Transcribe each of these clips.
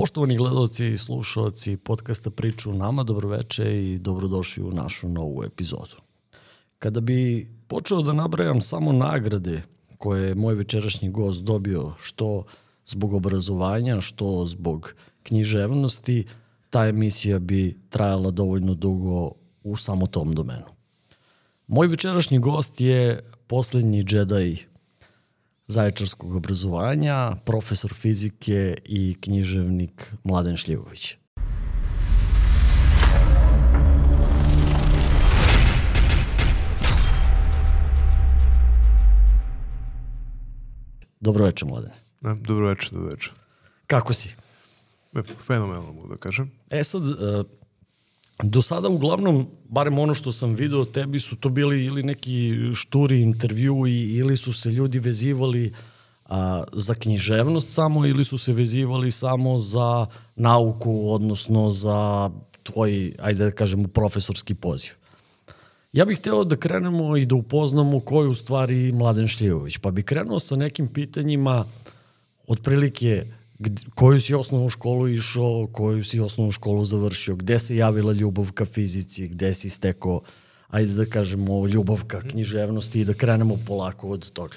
Poštovani gledalci i slušalci podcasta Priču u nama, dobroveče i dobrodošli u našu novu epizodu. Kada bi počeo da nabrajam samo nagrade koje je moj večerašnji gost dobio, što zbog obrazovanja, što zbog književnosti, ta emisija bi trajala dovoljno dugo u samo tom domenu. Moj večerašnji gost je poslednji džedaj zaječarskog obrazovanja, profesor fizike i književnik Mladen Šljivović. Dobro večer, Mladen. Ne, dobro večer, dobro večer. Kako si? E, fenomenalno mogu da kažem. E sad, uh, do sada uglavnom, barem ono što sam video, tebi su to bili ili neki šturi intervjui ili su se ljudi vezivali a, za književnost samo ili su se vezivali samo za nauku, odnosno za tvoj, ajde da kažemo, profesorski poziv. Ja bih hteo da krenemo i da upoznamo ko je u stvari Mladen Šljivović, pa bih krenuo sa nekim pitanjima otprilike koju si osnovnu školu išao, koju si osnovnu školu završio, gde se javila ljubav ka fizici, gde si stekao, ajde da kažemo, ljubav ka književnosti i da krenemo polako od toga.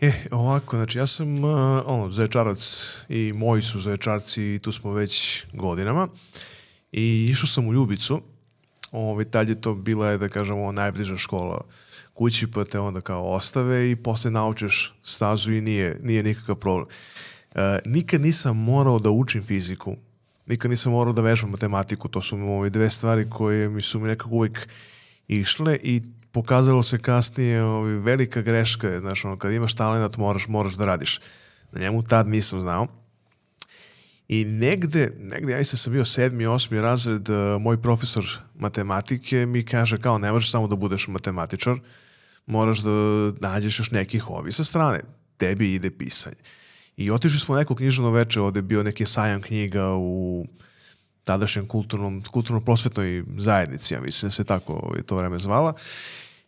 E, ovako, znači ja sam uh, ono, zaječarac i moji su zaječarci i tu smo već godinama i išao sam u Ljubicu, ovaj, tad je to bila, da kažemo, najbliža škola kući, pa te onda kao ostave i posle naučiš stazu i nije, nije nikakav problem. Uh, nikad nisam morao da učim fiziku, nikad nisam morao da vežbam matematiku, to su ove dve stvari koje mi su mi nekako uvijek išle i pokazalo se kasnije ovi, velika greška je, znaš, ono, kad imaš talent moraš, moraš da radiš. Na njemu tad nisam znao. I negde, negde ja sam bio sedmi, osmi razred, uh, moj profesor matematike mi kaže kao ne možeš samo da budeš matematičar, moraš da nađeš još neki hobi sa strane. Tebi ide pisanje. I otišli smo neko knjižno veče, ovde je bio neki sajam knjiga u tadašnjem kulturnom, kulturno-prosvetnoj zajednici, ja mislim da se tako je to vreme zvala.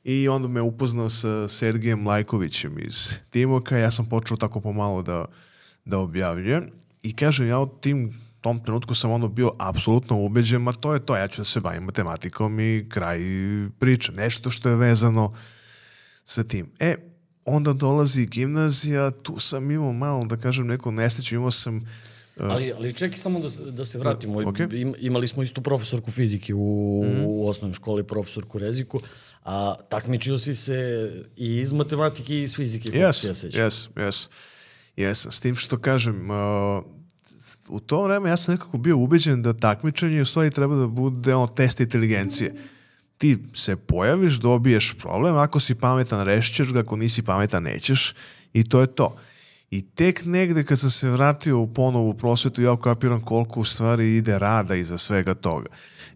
I onda me upoznao sa Sergejem Lajkovićem iz Timoka, ja sam počeo tako pomalo da, da objavljujem. I kažem, ja u tim tom trenutku sam ono bio apsolutno ubeđen, ma to je to, ja ću da se bavim matematikom i kraj priče. Nešto što je vezano sa tim. E, onda dolazi gimnazija, tu sam imao malo, da kažem, neko nesreću, imao sam uh, Ali, ali čekaj samo da, da se vratimo. Okay. imali smo istu profesorku fizike u, mm u osnovnoj školi, profesorku reziku, a takmičio si se i iz matematike i iz fizike. Yes, ja yes, yes. Yes, s tim što kažem, uh, u to vreme ja sam nekako bio ubeđen da takmičenje u stvari treba da bude ono, test inteligencije. Ti se pojaviš, dobiješ problem, ako si pametan rešćeš ga, ako nisi pametan nećeš i to je to. I tek negde kad sam se vratio u ponovu prosvetu, ja ukapiram koliko u stvari ide rada iza svega toga.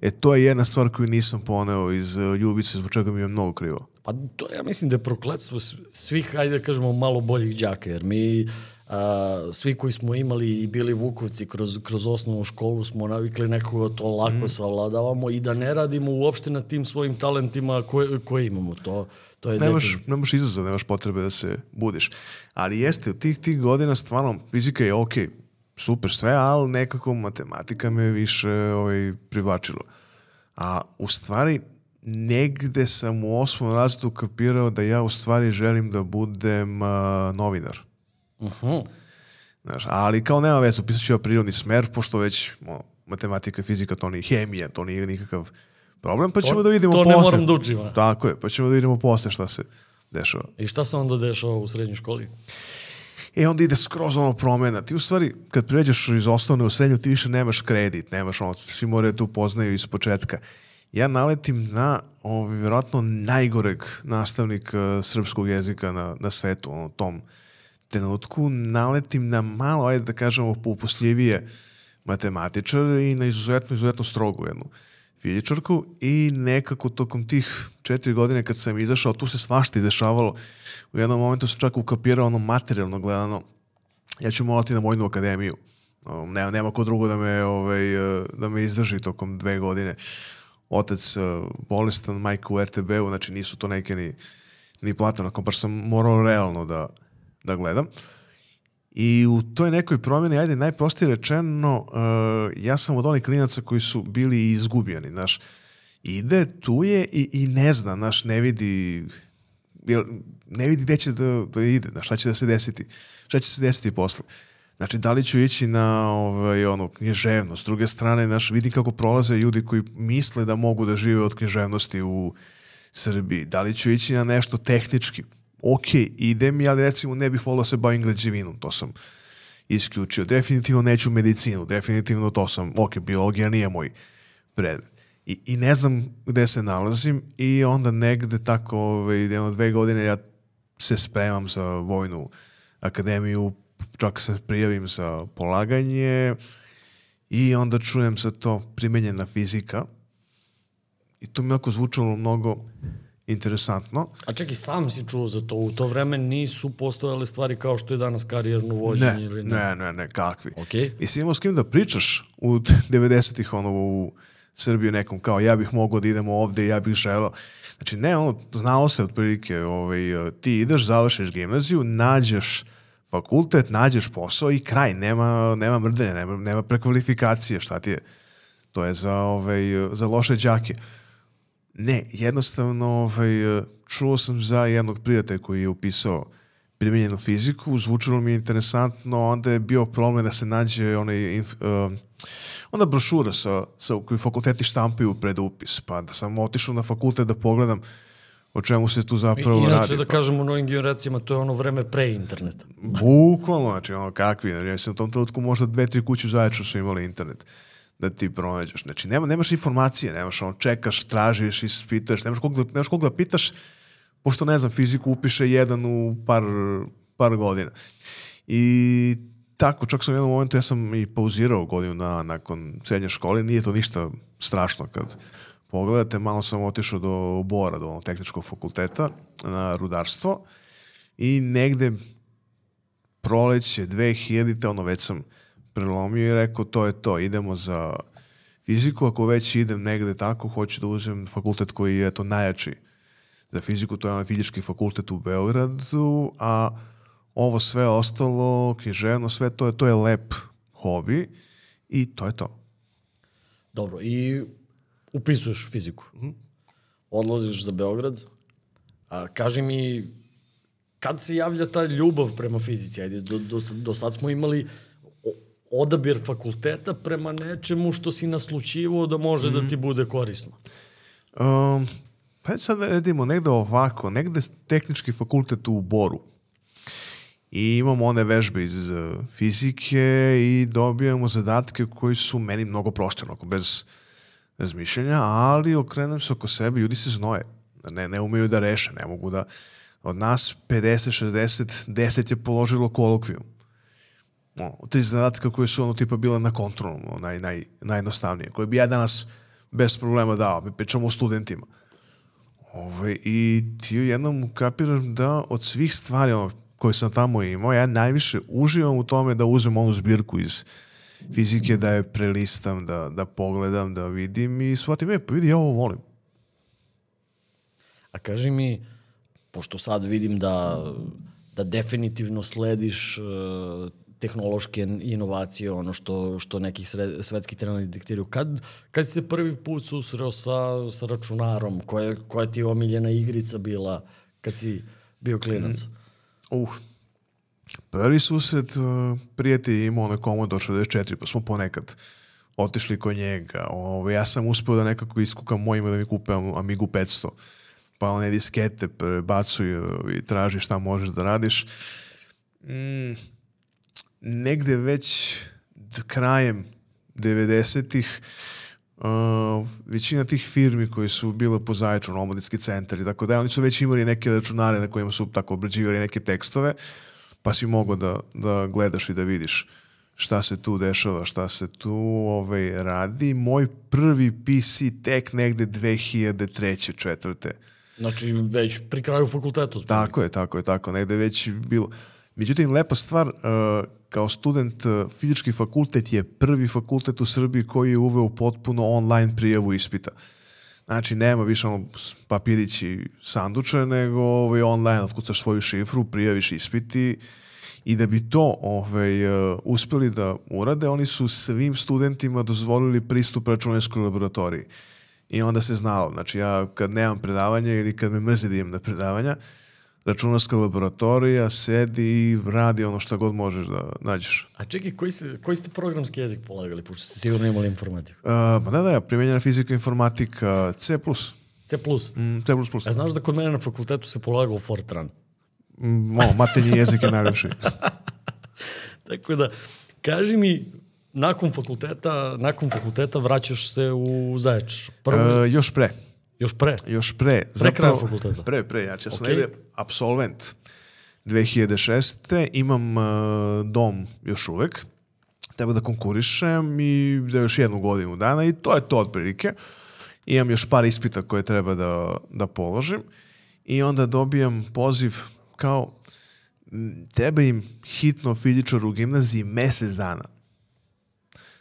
E, to je jedna stvar koju nisam poneo iz uh, Ljubice, zbog čega mi je mnogo krivo. Pa to ja mislim da je prokletstvo svih, ajde da kažemo, malo boljih đaka, jer mi a, svi koji smo imali i bili Vukovci kroz, kroz osnovnu školu smo navikli nekako to lako mm. savladavamo i da ne radimo uopšte na tim svojim talentima koje, koje imamo. To, to je nemaš, nemaš izazov, nemaš potrebe da se budiš. Ali jeste, u tih, tih godina stvarno fizika je okej, okay, super sve, ali nekako matematika me više ovaj, privlačila. A u stvari, negde sam u osmom razredu kapirao da ja u stvari želim da budem uh, novinar. Uh -huh. Znaš, ali kao nema veze, upisat ću ja prirodni smer, pošto već o, matematika, fizika, to nije hemija, to nije nikakav problem, pa ćemo to, da vidimo posle. To ne moram da učim. Tako je, pa ćemo da vidimo posle šta se dešava. I šta se onda dešava u srednjoj školi? E, onda ide skroz ono promena. Ti u stvari, kad pređeš iz osnovne u srednju, ti više nemaš kredit, nemaš ono, svi moraju da tu poznaju iz početka. Ja naletim na, ovaj, vjerojatno, najgoreg nastavnika srpskog jezika na, na svetu, ono, tom trenutku naletim na malo, ajde da kažemo, upusljivije matematičar i na izuzetno, izuzetno strogu jednu fizičarku i nekako tokom tih četiri godine kad sam izašao, tu se svašta izdešavalo. U jednom momentu sam čak ukapirao ono materijalno gledano. Ja ću molati na Vojnu akademiju. Nema, nema ko drugo da me, ovaj, da me izdrži tokom dve godine. Otac bolestan, majka u RTB-u, znači nisu to neke ni, ni platano, baš sam morao realno da, da gledam. I u toj nekoj promjeni, ajde, najprostije rečeno, uh, ja sam od onih klinaca koji su bili izgubljeni, znaš, ide, tu je i, i ne zna, znaš, ne vidi, ne vidi gde će da, da ide, znaš, šta će da se desiti, šta će se desiti posle. Znači, da li ću ići na ovaj, ono, književnost? S druge strane, znaš, vidim kako prolaze ljudi koji misle da mogu da žive od književnosti u Srbiji. Da li ću ići na nešto tehnički? Ok, ide mi, ali recimo ne bih volio da se bavim građevinom, to sam isključio. Definitivno neću medicinu, definitivno to sam, ok, biologija nije moj predmet. I, I ne znam gde se nalazim i onda negde tako, ovaj, jedno dve godine ja se spremam za vojnu akademiju, čak se prijavim za polaganje i onda čujem sa to primenjena fizika i to mi jako zvučalo mnogo interesantno. A čekaj, sam si čuo za to. U to vreme nisu postojale stvari kao što je danas karijerno vođenje ne, ili ne? Ne, ne, ne, kakvi. Okay. I si imao s kim da pričaš u 90-ih ono u Srbiju nekom kao ja bih mogao da idemo ovde, ja bih želao. Znači ne, ono, znalo se otprilike, ovaj, ti ideš, završiš gimnaziju, nađeš fakultet, nađeš posao i kraj, nema, nema mrdenja, nema, nema prekvalifikacije, šta ti je? To je za, ovaj, za loše đake. Ne, jednostavno ovaj, čuo sam za jednog prijatelja koji je upisao primjenjenu fiziku, zvučalo mi je interesantno, onda je bio problem da se nađe onaj, uh, onda brošura sa, sa koji fakulteti štampaju pred upis, pa da sam otišao na fakultet da pogledam o čemu se tu zapravo Inače, radi. Inače, da kažem u novim generacijama, to je ono vreme pre interneta. Bukvalno, znači ono kakvi, ja sam u tom trenutku možda dve, tri kuće zajedno su imali internet da ti pronađeš. Znači, nema, nemaš informacije, nemaš ono, čekaš, tražiš, ispitaš, nemaš kog da, nemaš kog da pitaš, pošto, ne znam, fiziku upiše jedan u par, par godina. I tako, čak sam u jednom momentu, ja sam i pauzirao godinu na, nakon srednje škole, nije to ništa strašno kad pogledate, malo sam otišao do Bora, do tehničkog fakulteta na rudarstvo i negde proleće 2000-te, ono već sam prelomio i rekao to je to, idemo za fiziku, ako već idem negde tako, hoću da uzem fakultet koji je to najjači za fiziku, to je onaj fizički fakultet u Beogradu, a ovo sve ostalo, književno, sve to je, to je lep hobi i to je to. Dobro, i upisuješ fiziku. Mm -hmm. Odlaziš za Beograd. A, kaži mi, kad se javlja ta ljubav prema fizici? Ajde, do, do, do sad smo imali odabir fakulteta prema nečemu što si naslučivo da može mm -hmm. da ti bude korisno. Um, pa sad da redimo negde ovako, negde tehnički fakultet u Boru. I imamo one vežbe iz uh, fizike i dobijamo zadatke koji su meni mnogo prosti, onako bez razmišljanja, ali okrenem se oko sebe, ljudi se znoje. Ne, ne umeju da reše, ne mogu da... Od nas 50, 60, 10 je položilo kolokvijum ono, tri zadatka koje su ono tipa bila na kontrolnom, ono, naj, naj, najjednostavnije, koje bi ja danas bez problema dao, pričamo o studentima. Ove, I ti jednom kapiram da od svih stvari ono, koje sam tamo imao, ja najviše uživam u tome da uzmem onu zbirku iz fizike, da je prelistam, da, da pogledam, da vidim i shvatim, e, pa vidi, ja ovo volim. A kaži mi, pošto sad vidim da, da definitivno slediš uh, tehnološke inovacije, ono što, što nekih sred, svetskih trenera diktiraju. Kad, kad si se prvi put susreo sa, sa računarom? Koja, koja ti je omiljena igrica bila kad si bio klinac? Mm. Uh, prvi susret uh, prijatelj imao na Commodore 64, pa smo ponekad otišli kod njega. Ovo, ja sam uspeo da nekako iskukam mojima da mi kupe Amigu 500 pa one diskete prebacuju i traži šta možeš da radiš. Mm, negde već krajem 90-ih uh, većina tih firmi koji su bile po Zaječu, omladinski centar i tako da, oni su već imali neke računare na kojima su tako obrađivali neke tekstove, pa si mogao da, da gledaš i da vidiš šta se tu dešava, šta se tu ovaj, radi. Moj prvi PC tek negde 2003. četvrte. Znači već pri kraju fakultetu. Tako je, tako je, tako. Negde već bilo. Međutim, lepa stvar, uh, kao student uh, fizički fakultet je prvi fakultet u Srbiji koji je uveo potpuno online prijavu ispita. Znači, nema više ono papirići sanduče, nego ovaj, online otkucaš svoju šifru, prijaviš ispiti I da bi to ovaj, uh, uspeli da urade, oni su svim studentima dozvolili pristup računarskoj laboratoriji. I onda se znalo, znači ja kad nemam predavanja ili kad me mrzi da idem na predavanja, računarska laboratorija sedi i radi ono što god možeš da nađeš. A čekaj, koji, se, koji ste programski jezik polagali, pošto ste sigurno imali informatiku? Uh, pa ne da, ja, primjenjena fizika, informatika, C+. C+. Mm, C++. A znaš da kod mene na fakultetu se polagao Fortran? Mm, o, matenji jezik je najlepši. Tako da, kaži mi, nakon fakulteta, nakon fakulteta vraćaš se u Zaječar. Prvo, Uh, još pre. Još pre. Još pre. Pre kraja fakulteta. Pre, pre. Znači, ja sam Ok. negde absolvent 2006. Imam uh, dom još uvek. Treba da konkurišem i da još jednu godinu dana i to je to otprilike. Imam još par ispita koje treba da, da položim i onda dobijam poziv kao treba im hitno fizičar u gimnaziji mesec dana.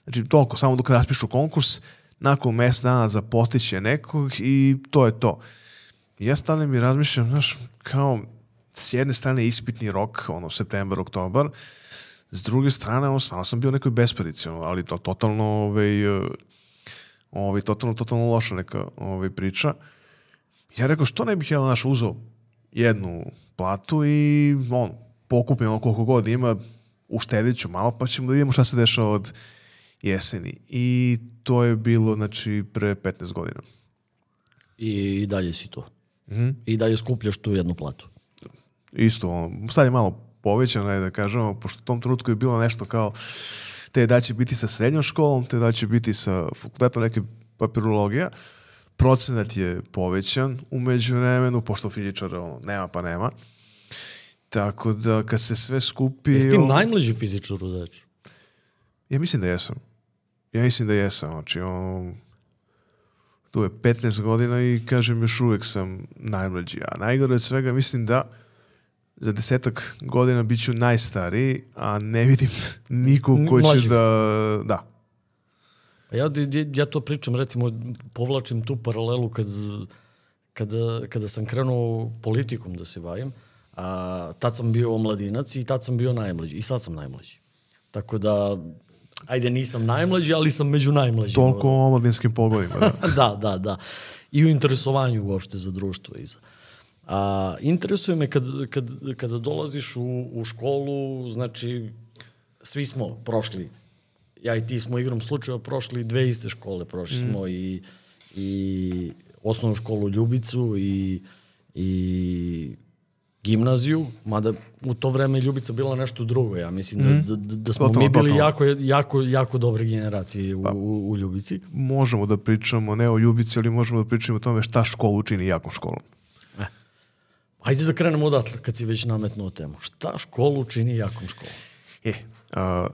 Znači, toliko, samo dok raspišu konkurs, nakon mesec dana zapostiće nekog i to je to. Ja stanem i razmišljam, znaš, kao, s jedne strane ispitni rok, ono, septembar, oktobar, s druge strane, ono, stvarno sam bio nekoj besparici, ono, ali to totalno, ovaj, ovaj, totalno, totalno loša neka ovaj, priča. Ja rekao, što ne bih ja, znaš, uzao jednu platu i, on, pokupim ono koliko god ima, uštedit ću malo, pa ćemo da vidimo šta se dešava od jeseni. I to je bilo, znači, pre 15 godina. I, i dalje si to. Mhm. I dalje skupljaš tu jednu platu. Isto, ono, sad je malo povećano, je da kažemo, pošto u tom trenutku je bilo nešto kao te da će biti sa srednjom školom, te da će biti sa fakultetom neke papirologija. Procenat je povećan umeđu vremenu, pošto fizičara ono, nema pa nema. Tako da kad se sve skupi... Jesi ti najmlađi fizičar u Zaječaru? Ja mislim da jesam. Ja mislim da jesam. Znači, ono, tu je 15 godina i kažem još uvek sam najmlađi. A najgore od svega mislim da za desetak godina bit ću najstariji, a ne vidim nikog koji će da... Da. Pa ja, ja, ja to pričam, recimo, povlačim tu paralelu kad, kada, kada sam krenuo politikom da se bavim, a, tad sam bio omladinac i tad sam bio najmlađi. I sad sam najmlađi. Tako da, ajde, nisam najmlađi, ali sam među najmlađima. Toliko o omladinskim pogodima. Da. da, da, da. I u interesovanju uopšte za društvo i za... A, interesuje me kad, kad, kada dolaziš u, u školu, znači, svi smo prošli, ja i ti smo igrom slučaja prošli dve iste škole, prošli smo i, i osnovnu školu Ljubicu i, i gimnaziju, mada u to vreme Ljubica bila nešto drugo, ja mislim da, da, da smo Totalno, mi bili totalno. jako, jako, jako dobre generacije u, u, u Ljubici. možemo da pričamo, ne o ljubici, ali možemo da pričamo o tome šta školu čini jakom školom. Ajde da krenemo odatle, kad si već nametnuo temu. Šta školu čini jakom školom? E, a,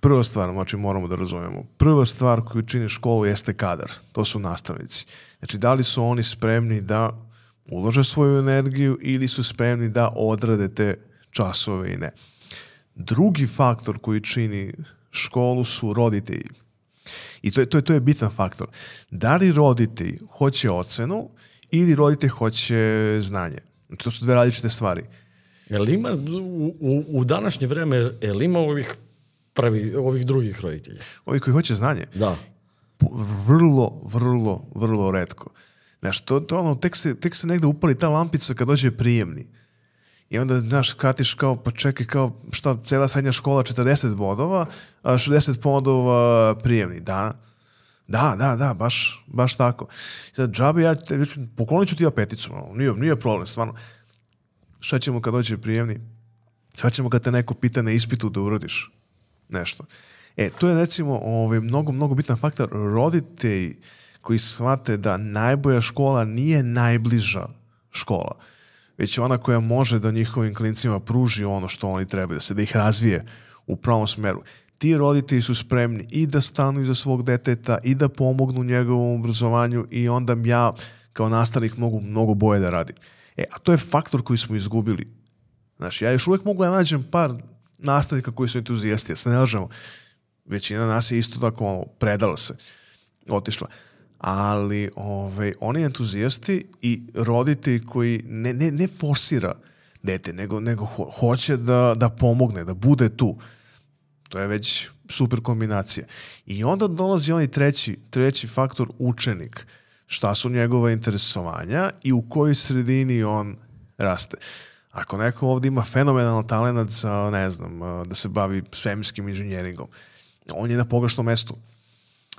prva stvar, znači moramo da razumemo, prva stvar koju čini školu jeste kadar, to su nastavnici. Znači, da li su oni spremni da ulože svoju energiju ili su spremni da odrade te časove i ne. Drugi faktor koji čini školu su roditelji. I to je, to je, to je bitan faktor. Da li roditelj hoće ocenu ili roditelj hoće znanje? To su dve različite stvari. Jel ima u, u, u današnje vreme, jel ima ovih prvi, ovih drugih roditelja? Ovi koji hoće znanje, Da. vrlo, vrlo, vrlo redko. Znaš, to, to ono, tek se, tek se negde upali ta lampica kad dođe prijemni. I onda, znaš, skatiš kao, pa čekaj, kao, šta, cela srednja škola 40 bodova, a 60 bodova prijemni. Da, da, da, da, baš, baš tako. Sad, džabe, ja te, poklonit ću ti ja peticu, nije, nije problem, stvarno. Šta ćemo kad dođe prijemni? Šta ćemo kad te neko pita na ispitu da urodiš nešto? E, to je recimo ovaj, mnogo, mnogo bitan faktor. Roditelji koji shvate da najbolja škola nije najbliža škola, već ona koja može da njihovim klincima pruži ono što oni trebaju, da se da ih razvije u pravom smeru. Ti roditelji su spremni i da stanu iza svog deteta i da pomognu njegovom obrazovanju i onda ja kao nastavnik mogu mnogo boje da radim. E, a to je faktor koji smo izgubili. Znaš, ja još uvek mogu da nađem par nastavnika koji su entuzijasti, ja se ne lažemo. Većina nas je isto tako ono, predala se, otišla. Ali ovaj, oni entuzijasti i roditelji koji ne, ne, ne forsira, dete, nego, nego ho hoće da, da pomogne, da bude tu. To je već super kombinacija. I onda dolazi onaj treći, treći faktor učenik. Šta su njegova interesovanja i u kojoj sredini on raste. Ako neko ovde ima fenomenalan talent za, ne znam, da se bavi svemirskim inženjeringom, on je na pogrešnom mestu.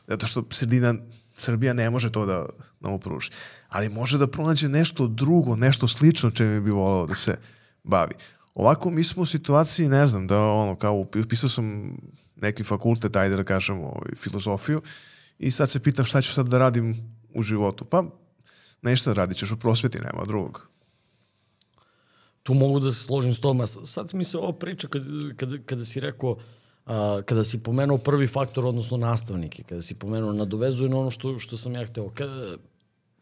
Zato što sredina Srbija ne može to da, da mu pruži. Ali može da pronađe nešto drugo, nešto slično čemu bi volao da se bavi. Ovako mi smo u situaciji, ne znam, da ono, kao upisao sam neki fakultet, ajde da kažemo, ovaj, filozofiju, i sad se pitam šta ću sad da radim u životu. Pa, nešto da radit ćeš u prosveti, nema drugog. Tu mogu da se složim s toma. Sad mi se ovo priča kada, kada, kada si rekao a, kada si pomenuo prvi faktor, odnosno nastavnike, kada si pomenuo, nadovezuje na ono što, što sam ja hteo. Kada,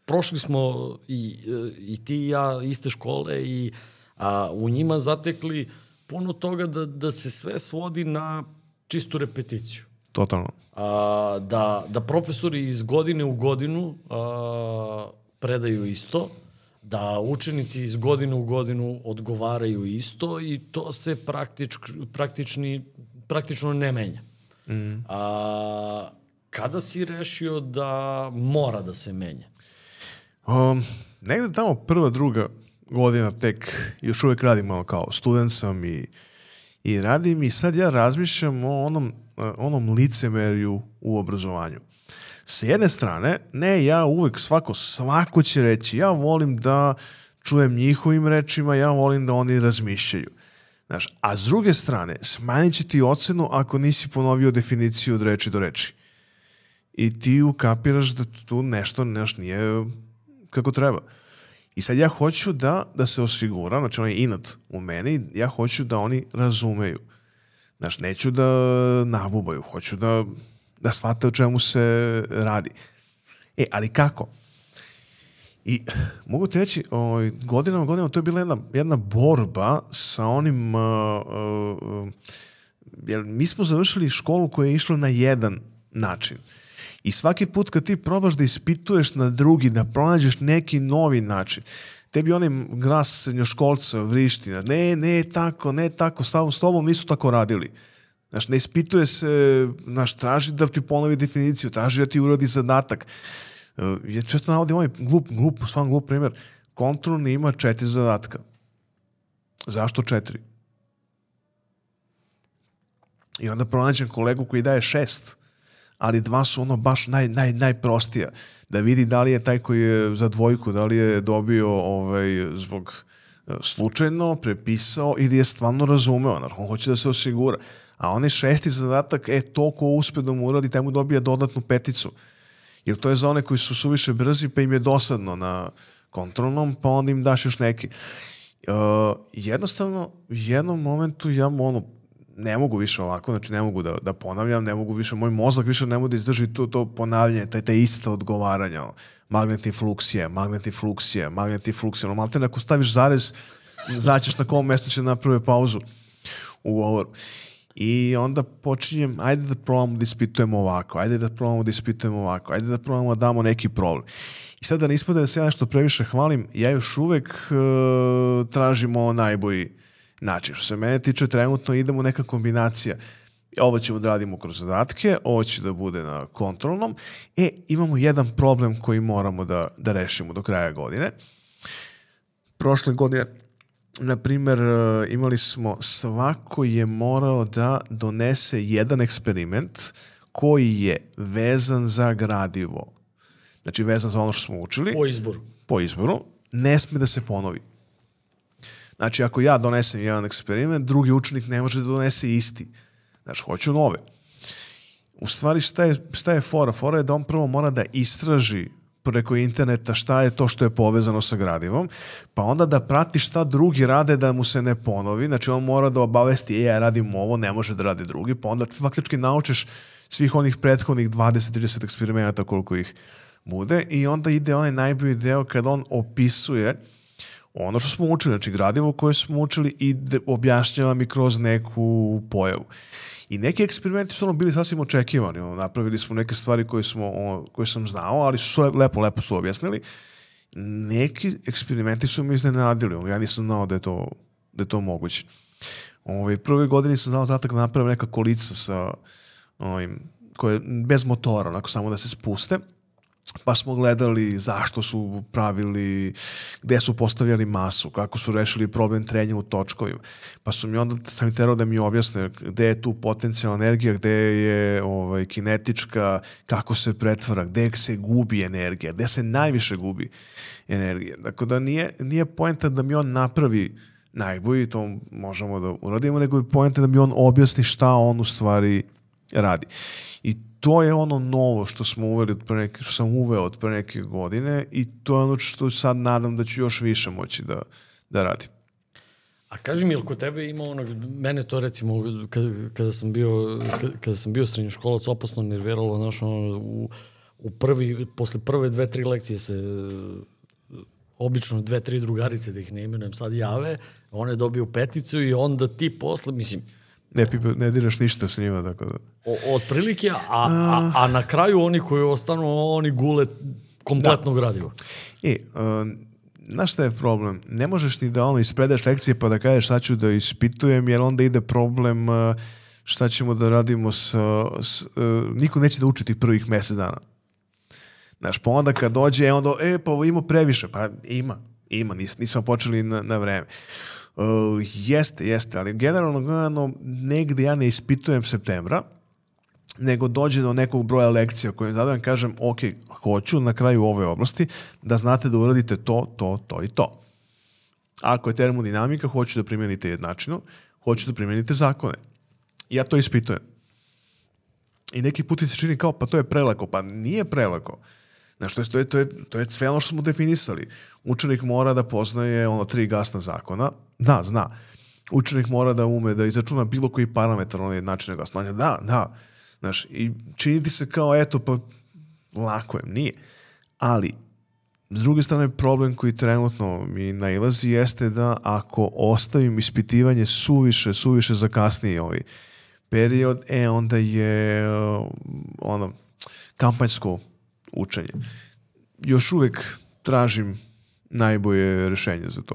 prošli smo i, i ti i ja iste škole i a, u njima zatekli puno toga da, da se sve svodi na čistu repeticiju. Totalno. A, da, da profesori iz godine u godinu a, predaju isto, da učenici iz godine u godinu odgovaraju isto i to se praktič, praktični praktično ne menja. Mm. A, kada si rešio da mora da se menja? Um, negde tamo prva, druga godina tek, još uvek radim malo kao student sam i, i radim i sad ja razmišljam o onom, onom licemerju u obrazovanju. S jedne strane, ne, ja uvek svako, svako će reći, ja volim da čujem njihovim rečima, ja volim da oni razmišljaju. Znaš, a s druge strane, smanjit će ti ocenu ako nisi ponovio definiciju od reči do reči. I ti ukapiraš da tu nešto, nešto nije kako treba. I sad ja hoću da, da se osigura, znači onaj inat u meni, ja hoću da oni razumeju. Znaš, neću da nabubaju, hoću da, da shvate o čemu se radi. E, ali kako? I mogu ti reći, ovaj, godinama, godinama, to je bila jedna, jedna borba sa onim, uh, uh, jer mi smo završili školu koja je išla na jedan način. I svaki put kad ti probaš da ispituješ na drugi, da pronađeš neki novi način, tebi onaj glas srednjoškolca vrišti, ne, ne tako, ne tako, s tobom nisu tako radili. Znaš, ne ispituje se, znaš, traži da ti ponovi definiciju, traži da ti uradi zadatak. Uh, ja često navodim ovaj glup, glup, stvarno glup primjer. Kontrolni ima četiri zadatka. Zašto četiri? I onda pronađem kolegu koji daje šest, ali dva su ono baš naj, naj, najprostija. Da vidi da li je taj koji je za dvojku, da li je dobio ovaj, zbog e, slučajno prepisao ili je stvarno razumeo. Znači, on hoće da se osigura. A onaj šesti zadatak, e, to ko uspe da mu uradi, taj mu dobija dodatnu peticu. Jer to je za one koji su suviše brzi, pa im je dosadno na kontrolnom, pa onda im daš još neki. Uh, jednostavno, u jednom momentu ja ono, ne mogu više ovako, znači ne mogu da, da ponavljam, ne mogu više, moj mozak više ne mogu da izdrži to, to ponavljanje, taj, taj ista odgovaranja, magnetni fluksije, magnetni fluksije, magnetni fluksije, no malte ako staviš zarez, znaćeš na kom mestu će naprave pauzu u govoru. I onda počinjem, ajde da probamo da ispitujemo ovako, ajde da probamo da ispitujemo ovako, ajde da probamo da damo neki problem. I sad da ne ispade da se ja nešto previše hvalim, ja još uvek uh, tražimo najbolji način. Što se mene tiče, trenutno idemo neka kombinacija. Ovo ćemo da radimo kroz zadatke, ovo će da bude na kontrolnom. E, imamo jedan problem koji moramo da, da rešimo do kraja godine. Prošle godine na primer, e, imali smo, svako je morao da donese jedan eksperiment koji je vezan za gradivo. Znači, vezan za ono što smo učili. Po izboru. Po izboru. Ne sme da se ponovi. Znači, ako ja donesem jedan eksperiment, drugi učenik ne može da donese isti. Znači, hoću nove. U stvari, šta je, šta je fora? Fora je da on prvo mora da istraži preko interneta šta je to što je povezano sa gradivom, pa onda da prati šta drugi rade da mu se ne ponovi, znači on mora da obavesti, e, ja radim ovo, ne može da radi drugi, pa onda faktički naučiš svih onih prethodnih 20-30 eksperimenata koliko ih bude i onda ide onaj najbolji deo kad on opisuje ono što smo učili, znači gradivo koje smo učili i objašnjava mi kroz neku pojavu. I neki eksperimenti su ono bili sasvim očekivani. Ono, napravili smo neke stvari koje, smo, ono, koje sam znao, ali su lepo, lepo su objasnili. Neki eksperimenti su mi iznenadili. Ono, ja nisam znao da je to da je to moguće. Ove, prve godine sam znao zadatak da napravim neka kolica sa ovim, koje, bez motora, onako samo da se spuste pa smo gledali zašto su pravili, gde su postavljali masu, kako su rešili problem trenja u točkovima. Pa su mi onda, sam mi terao da mi objasne gde je tu potencijalna energija, gde je ovaj, kinetička, kako se pretvara, gde se gubi energija, gde se najviše gubi energija. Dakle, da nije, nije poenta da mi on napravi najbolji, to možemo da uradimo, nego je poenta da mi on objasni šta on u stvari radi. I to je ono novo što smo uveli od pre neke, što sam uveo od pre neke godine i to je ono što sad nadam da ću još više moći da, da radim. A kaži mi, ili kod tebe ima ono, mene to recimo, kada, kada sam bio, kada sam bio srednjoškolac, opasno nerviralo, znaš, ono, u, u prvi, posle prve dve, tri lekcije se obično dve, tri drugarice, da ih ne imenujem sad, jave, one dobiju peticu i onda ti posle, mislim, Ne, pipa, ne diraš ništa sa njima, tako da... O, otprilike, a, a, a na kraju oni koji ostanu, oni gule kompletno da. gradivo. E, uh, znaš šta je problem? Ne možeš ni da ono ispredaš lekcije pa da kažeš šta ću da ispitujem, jer onda ide problem šta ćemo da radimo s... s uh, niko neće da uči tih prvih mesec dana. Znaš, pa onda kad dođe, e, onda, e, pa ima previše. Pa ima, ima, nis, nismo počeli na, na vreme. Uh, jeste, jeste, ali generalno gledano negde ja ne ispitujem septembra, nego dođe do nekog broja lekcija koje zadajem, kažem, ok, hoću na kraju ove oblasti da znate da uradite to, to, to i to. Ako je termodinamika, hoću da primenite jednačinu, hoću da primenite zakone. Ja to ispitujem. I neki put se čini kao, pa to je prelako. Pa nije prelako. Znaš, to je, to je, to je, to je sve ono što smo definisali. Učenik mora da poznaje ono tri gasna zakona. Da, zna. Učenik mora da ume da izračuna bilo koji parametar onaj načina gasnanja. Da, da. Znaš, i čini ti se kao, eto, pa lako je. Nije. Ali, s druge strane, problem koji trenutno mi nailazi jeste da ako ostavim ispitivanje suviše, suviše za kasniji ovaj period, e, onda je ono, kampanjsko učenje. Još uvek tražim najbolje rešenje za to.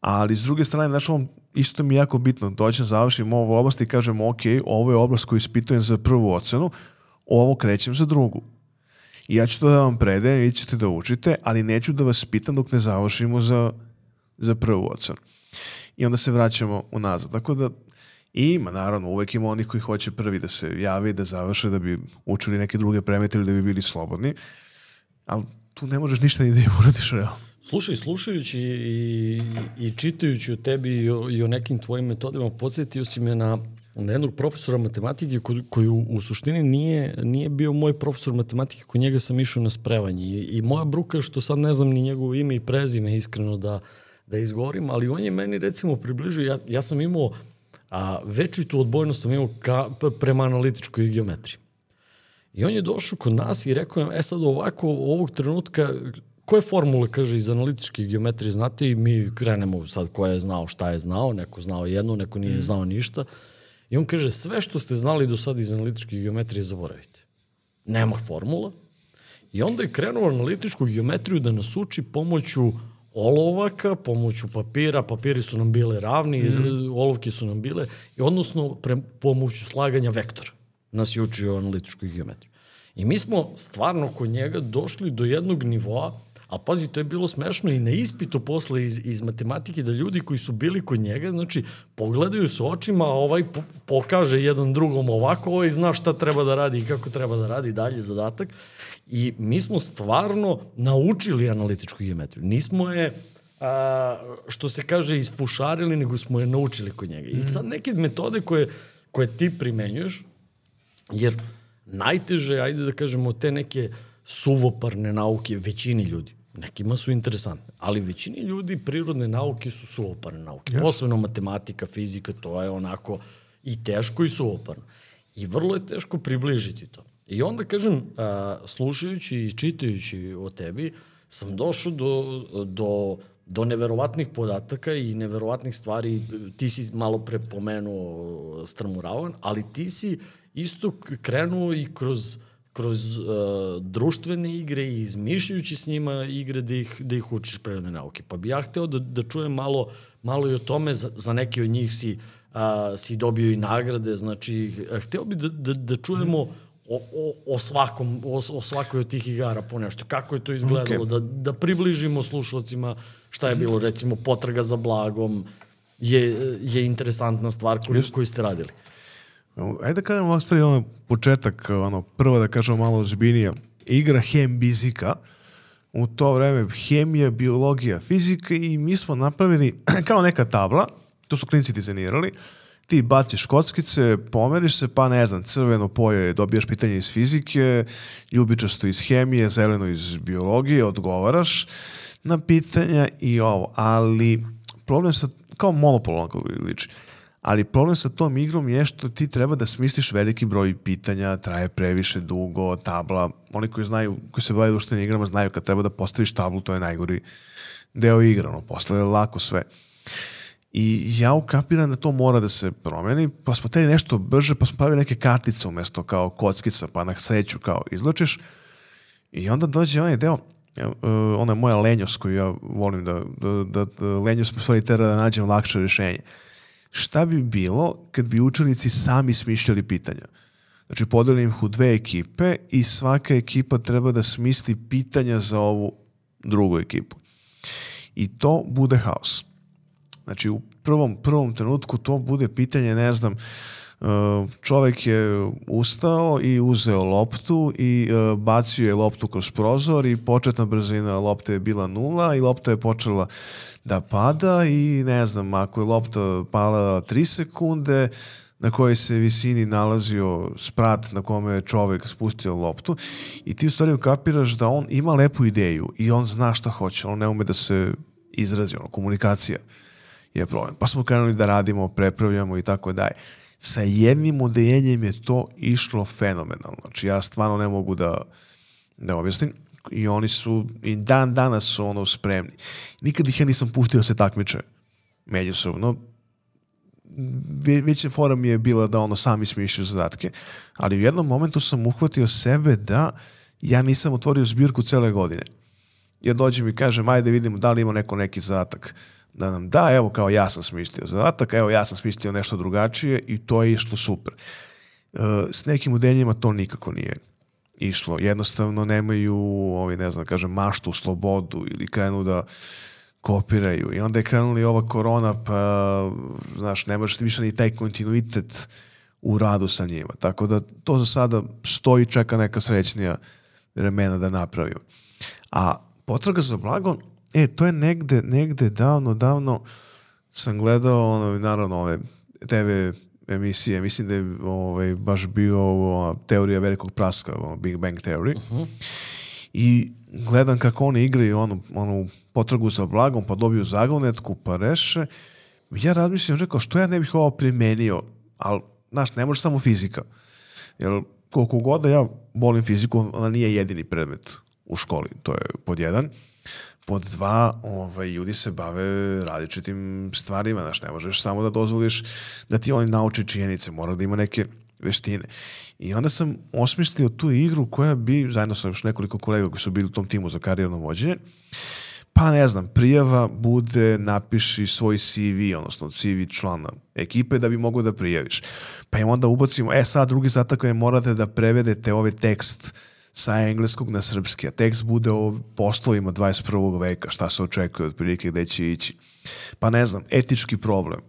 Ali s druge strane, znači, on, isto mi je jako bitno, doćem, završim ovu oblast i kažem, ok, ovo je oblast koju ispitujem za prvu ocenu, ovo krećem za drugu. I ja ću to da vam predajem, vi ćete da učite, ali neću da vas pitam dok ne završimo za, za prvu ocenu. I onda se vraćamo unazad. Tako da ima, naravno, uvek ima onih koji hoće prvi da se jave i da završe, da bi učili neke druge premete ili da bi bili slobodni, ali tu ne možeš ništa ni da im uradiš realno. Slušaj, slušajući i, i čitajući o tebi i o, i o nekim tvojim metodima, podsjetio si me na, na jednog profesora matematike koji, koji u, u suštini nije, nije bio moj profesor matematike, kod njega sam išao na sprevanje. I, I moja bruka, što sad ne znam ni njegovo ime i prezime, iskreno da, da izgovorim, ali on je meni recimo približio, ja, ja sam imao a, većitu odbojnost sam imao ka, prema analitičkoj geometriji. I on je došao kod nas i rekao nam, e sad ovako, ovog trenutka, koje formule, kaže, iz analitičke geometrije znate i mi krenemo sad ko je znao šta je znao, neko znao jedno, neko nije mm. znao ništa. I on kaže, sve što ste znali do sada iz analitičke geometrije zaboravite. Nema formula. I onda je krenuo analitičku geometriju da nas uči pomoću olovaka, pomoću papira, papiri su nam bile ravni, mm. olovke su nam bile, i odnosno pre, pomoću slaganja vektora nas je učio analitičku geometriju. I mi smo stvarno kod njega došli do jednog nivoa, a pazi, to je bilo smešno i na ispitu posle iz, iz matematike da ljudi koji su bili kod njega, znači, pogledaju se očima, a ovaj po, pokaže jedan drugom ovako, ovaj zna šta treba da radi i kako treba da radi dalje zadatak. I mi smo stvarno naučili analitičku geometriju. Nismo je, a, što se kaže, ispušarili, nego smo je naučili kod njega. I sad neke metode koje, koje ti primenjuješ, jer najteže, ajde da kažemo, te neke suvoparne nauke većini ljudi. Nekima su interesantne, ali većini ljudi prirodne nauke su suvoparne nauke. Yes. Posebno matematika, fizika, to je onako i teško i suvoparno. I vrlo je teško približiti to. I onda, kažem, a, slušajući i čitajući o tebi, sam došao do, do, do neverovatnih podataka i neverovatnih stvari. Ti si malo pre pomenuo Strmuravan, ali ti si isto krenuo i kroz kroz uh, društvene igre i izmišljujući s njima igre da ih, da ih učiš prirodne nauke. Pa bi ja hteo da, da čujem malo, malo i o tome, za, za neke od njih si, uh, si dobio i nagrade, znači hteo bi da, da, da čujemo o, o, o, svakom, o, o svakoj od tih igara po nešto. Kako je to izgledalo? Okay. Da, da približimo slušalcima šta je bilo, recimo, potraga za blagom, je, je interesantna stvar koju, koju ste radili. Ajde da kažemo ovak stvari, ono, početak, ono, prvo da kažemo malo ozbiljnije. Igra hem bizika, u to vreme hemija, biologija, fizika i mi smo napravili kao neka tabla, to su klinci dizajnirali, ti baciš kockice, pomeriš se, pa ne znam, crveno poje, dobijaš pitanje iz fizike, ljubičasto iz hemije, zeleno iz biologije, odgovaraš na pitanja i ovo, ali problem sa, kao monopol onako liči, ali problem sa tom igrom je što ti treba da smisliš veliki broj pitanja, traje previše dugo, tabla, oni koji znaju, koji se bavaju društvenim igrama znaju kad treba da postaviš tablu, to je najgori deo igra, ono, posle je lako sve. I ja ukapiram da to mora da se promeni, pa smo teli nešto brže, pa smo pravili neke kartice umesto kao kockica, pa na sreću kao izločiš. I onda dođe onaj deo, uh, ona je moja lenjost koju ja volim da, da, da, da lenjost stvari tera da nađem lakše rješenje. Šta bi bilo kad bi učenici sami smišljali pitanja? Znači, podelim ih u dve ekipe i svaka ekipa treba da smisli pitanja za ovu drugu ekipu. I to bude haos. Znači, u prvom, prvom trenutku to bude pitanje, ne znam, čovek je ustao i uzeo loptu i uh, bacio je loptu kroz prozor i početna brzina lopte je bila nula i lopta je počela da pada i ne znam, ako je lopta pala 3 sekunde, na kojoj se visini nalazio sprat na kome je čovek spustio loptu i ti u stvari ukapiraš da on ima lepu ideju i on zna šta hoće, on ne ume da se izrazi, ono, komunikacija je problem. Pa smo krenuli da radimo, prepravljamo i tako dalje. Sa jednim odeljenjem je to išlo fenomenalno. Znači ja stvarno ne mogu da, da objasnim i oni su i dan danas su ono spremni. Nikad ih ja nisam pustio da se takmiče međusobno. Veća fora mi je bila da ono sami smišljaju zadatke, ali u jednom momentu sam uhvatio sebe da ja nisam otvorio zbirku cele godine. Ja dođem i kažem, ajde vidimo da li ima neko neki zadatak da nam da, evo kao ja sam smislio zadatak, evo ja sam smislio nešto drugačije i to je išlo super. Uh, s nekim udenjima to nikako nije išlo. Jednostavno nemaju, ovi, ne znam, da kažem, maštu, slobodu ili krenu da kopiraju. I onda je krenuli ova korona, pa, znaš, ne možeš više ni taj kontinuitet u radu sa njima. Tako da to za sada stoji i čeka neka srećnija vremena da napravimo. A potraga za blagom, E, to je negde, negde davno, davno sam gledao, ono, naravno, ove TV emisije, mislim da je ovaj, baš bio ovo, teorija velikog praska, ovo, Big Bang Theory. Uh -huh. I gledam kako oni igraju onu, onu potragu za blagom, pa dobiju zagonetku, pa reše. Ja razmišljam, rekao, što ja ne bih ovo primenio, ali, znaš, ne može samo fizika. Jer koliko god da ja volim fiziku, ona nije jedini predmet u školi, to je pod jedan. Pod dva, ovaj, ljudi se bave različitim stvarima, znaš, ne možeš samo da dozvoliš da ti oni nauči činjenice, mora da ima neke veštine. I onda sam osmislio tu igru koja bi, zajedno sa još nekoliko kolega koji su bili u tom timu za karijerno vođenje, pa ne znam, prijava bude napiši svoj CV, odnosno CV člana ekipe da bi mogo da prijaviš. Pa im onda ubacimo, e sad drugi zatak je morate da prevedete ovaj tekst sa engleskog na srpski, a tekst bude o poslovima 21. veka, šta se očekuje otprilike gde će ići. Pa ne znam, etički problem.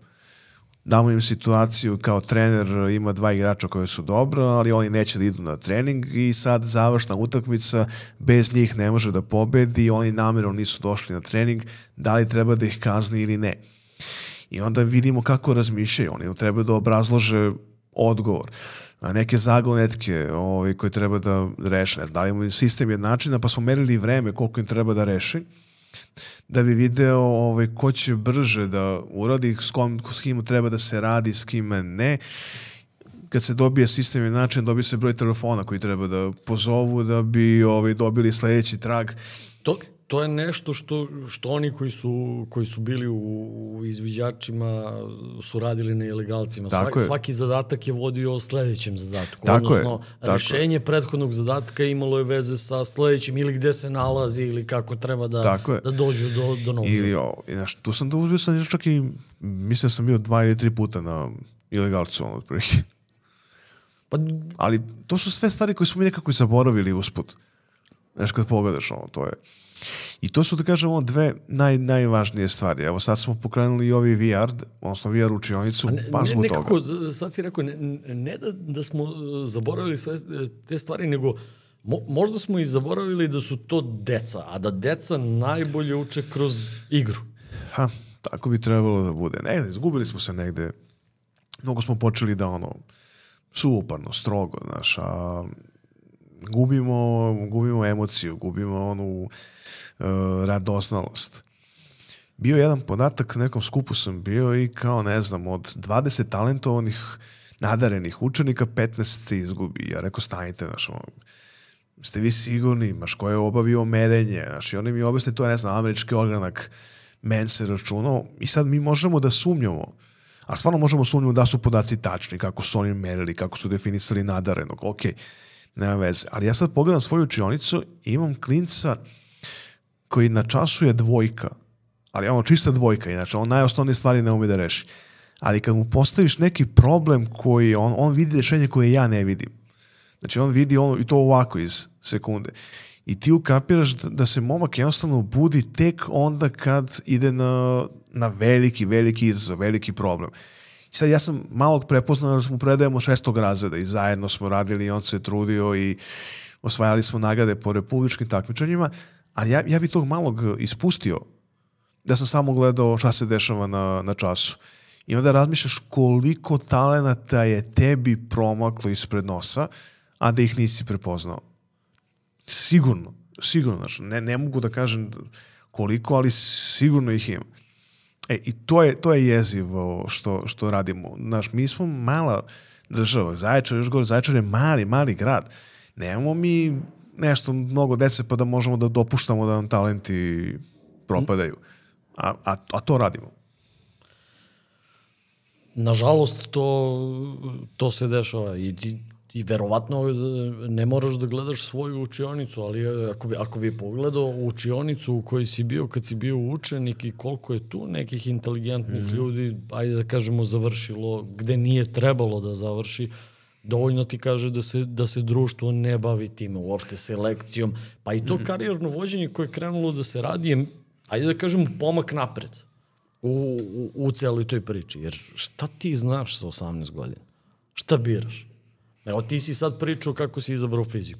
Damo im situaciju kao trener ima dva igrača koje su dobro, ali oni neće da idu na trening i sad završna utakmica bez njih ne može da pobedi, oni namjerno nisu došli na trening, da li treba da ih kazni ili ne. I onda vidimo kako razmišljaju, oni treba da obrazlože odgovor neke zagonetke ovaj, koje treba da reše. Da li imamo sistem jednačina, pa smo merili vreme koliko im treba da reši da bi video ovaj, ko će brže da uradi, s, kom, s kim treba da se radi, s kime ne. Kad se dobije sistem jednačin, dobije se broj telefona koji treba da pozovu da bi ovaj, dobili sledeći trag. To, to je nešto što, što oni koji su, koji su bili u, u izviđačima su radili na ilegalcima. Tako Svaki, je. svaki zadatak je vodio o sledećem zadatku. Tako je, Odnosno, tako je. rešenje prethodnog zadatka imalo je veze sa sledećim ili gde se nalazi ili kako treba da, Tako je. da dođu do, do novog Ili, o, znaš, tu sam da uzbio sam čak i, mislim da sam bio dva ili tri puta na ilegalcu, ono, otprilike. Pa, Ali to su sve stvari koje smo mi nekako i zaboravili usput. Znaš, kad pogledaš, ono, to je... I to su, da kažemo, dve naj, najvažnije stvari. Evo, sad smo pokrenuli i ovi VR, odnosno VR učionicu, ne, baš ne, zbog nekako, toga. sad si rekao, ne, ne da, da smo uh, zaboravili sve uh, te stvari, nego mo, možda smo i zaboravili da su to deca, a da deca najbolje uče kroz igru. Ha, tako bi trebalo da bude. Ne, izgubili smo se negde. Mnogo smo počeli da, ono, suvoparno, strogo, znaš, a gubimo, gubimo emociju, gubimo onu uh, radosnalost. Bio je jedan podatak, na nekom skupu sam bio i kao, ne znam, od 20 talentovanih nadarenih učenika, 15 se izgubi. Ja rekao, stanite, znaš, ste vi sigurni, maš ko je obavio merenje, znaš, i oni mi objasne, to je, ne znam, američki organak, men se računao, i sad mi možemo da sumnjamo, a stvarno možemo sumnjamo da su podaci tačni, kako su oni merili, kako su definisali nadarenog, ok, nema veze. Ali ja sad pogledam svoju učionicu i imam klinca koji na času je dvojka, ali ono čista dvojka, inače on najosnovnije stvari ne ume da reši. Ali kad mu postaviš neki problem koji on, on vidi rešenje koje ja ne vidim. Znači on vidi ono, i to ovako iz sekunde. I ti ukapiraš da, da se momak jednostavno budi tek onda kad ide na, na veliki, veliki izazov, veliki problem. Sad ja sam malog prepoznao da smo predajemo šestog razreda i zajedno smo radili i on se trudio i osvajali smo nagrade po republičkim takmičenjima, ali ja, ja bi tog malog ispustio da sam samo gledao šta se dešava na, na času. I onda razmišljaš koliko talenata je tebi promaklo ispred nosa, a da ih nisi prepoznao. Sigurno, sigurno, znači, ne, ne mogu da kažem koliko, ali sigurno ih ima. E, i to je, to je jezivo što, što radimo. Znaš, mi smo mala država, Zaječar, još gore, Zaječar je mali, mali grad. Nemamo mi nešto mnogo dece pa da možemo da dopuštamo da nam talenti propadaju. A, a, a to radimo. Nažalost, to, to se dešava i ti i verovatno e, ne moraš da gledaš svoju učionicu, ali e, ako bi, ako bi pogledao učionicu u kojoj si bio kad si bio učenik i koliko je tu nekih inteligentnih mm -hmm. ljudi, ajde da kažemo, završilo gde nije trebalo da završi, dovoljno ti kaže da se, da se društvo ne bavi time, uopšte selekcijom, pa i to mm -hmm. karijerno vođenje koje je krenulo da se radi je, ajde da kažemo, pomak napred u, u, u celoj toj priči. Jer šta ti znaš sa 18 godina? Šta biraš? Evo ti si sad pričao kako si izabrao fiziku.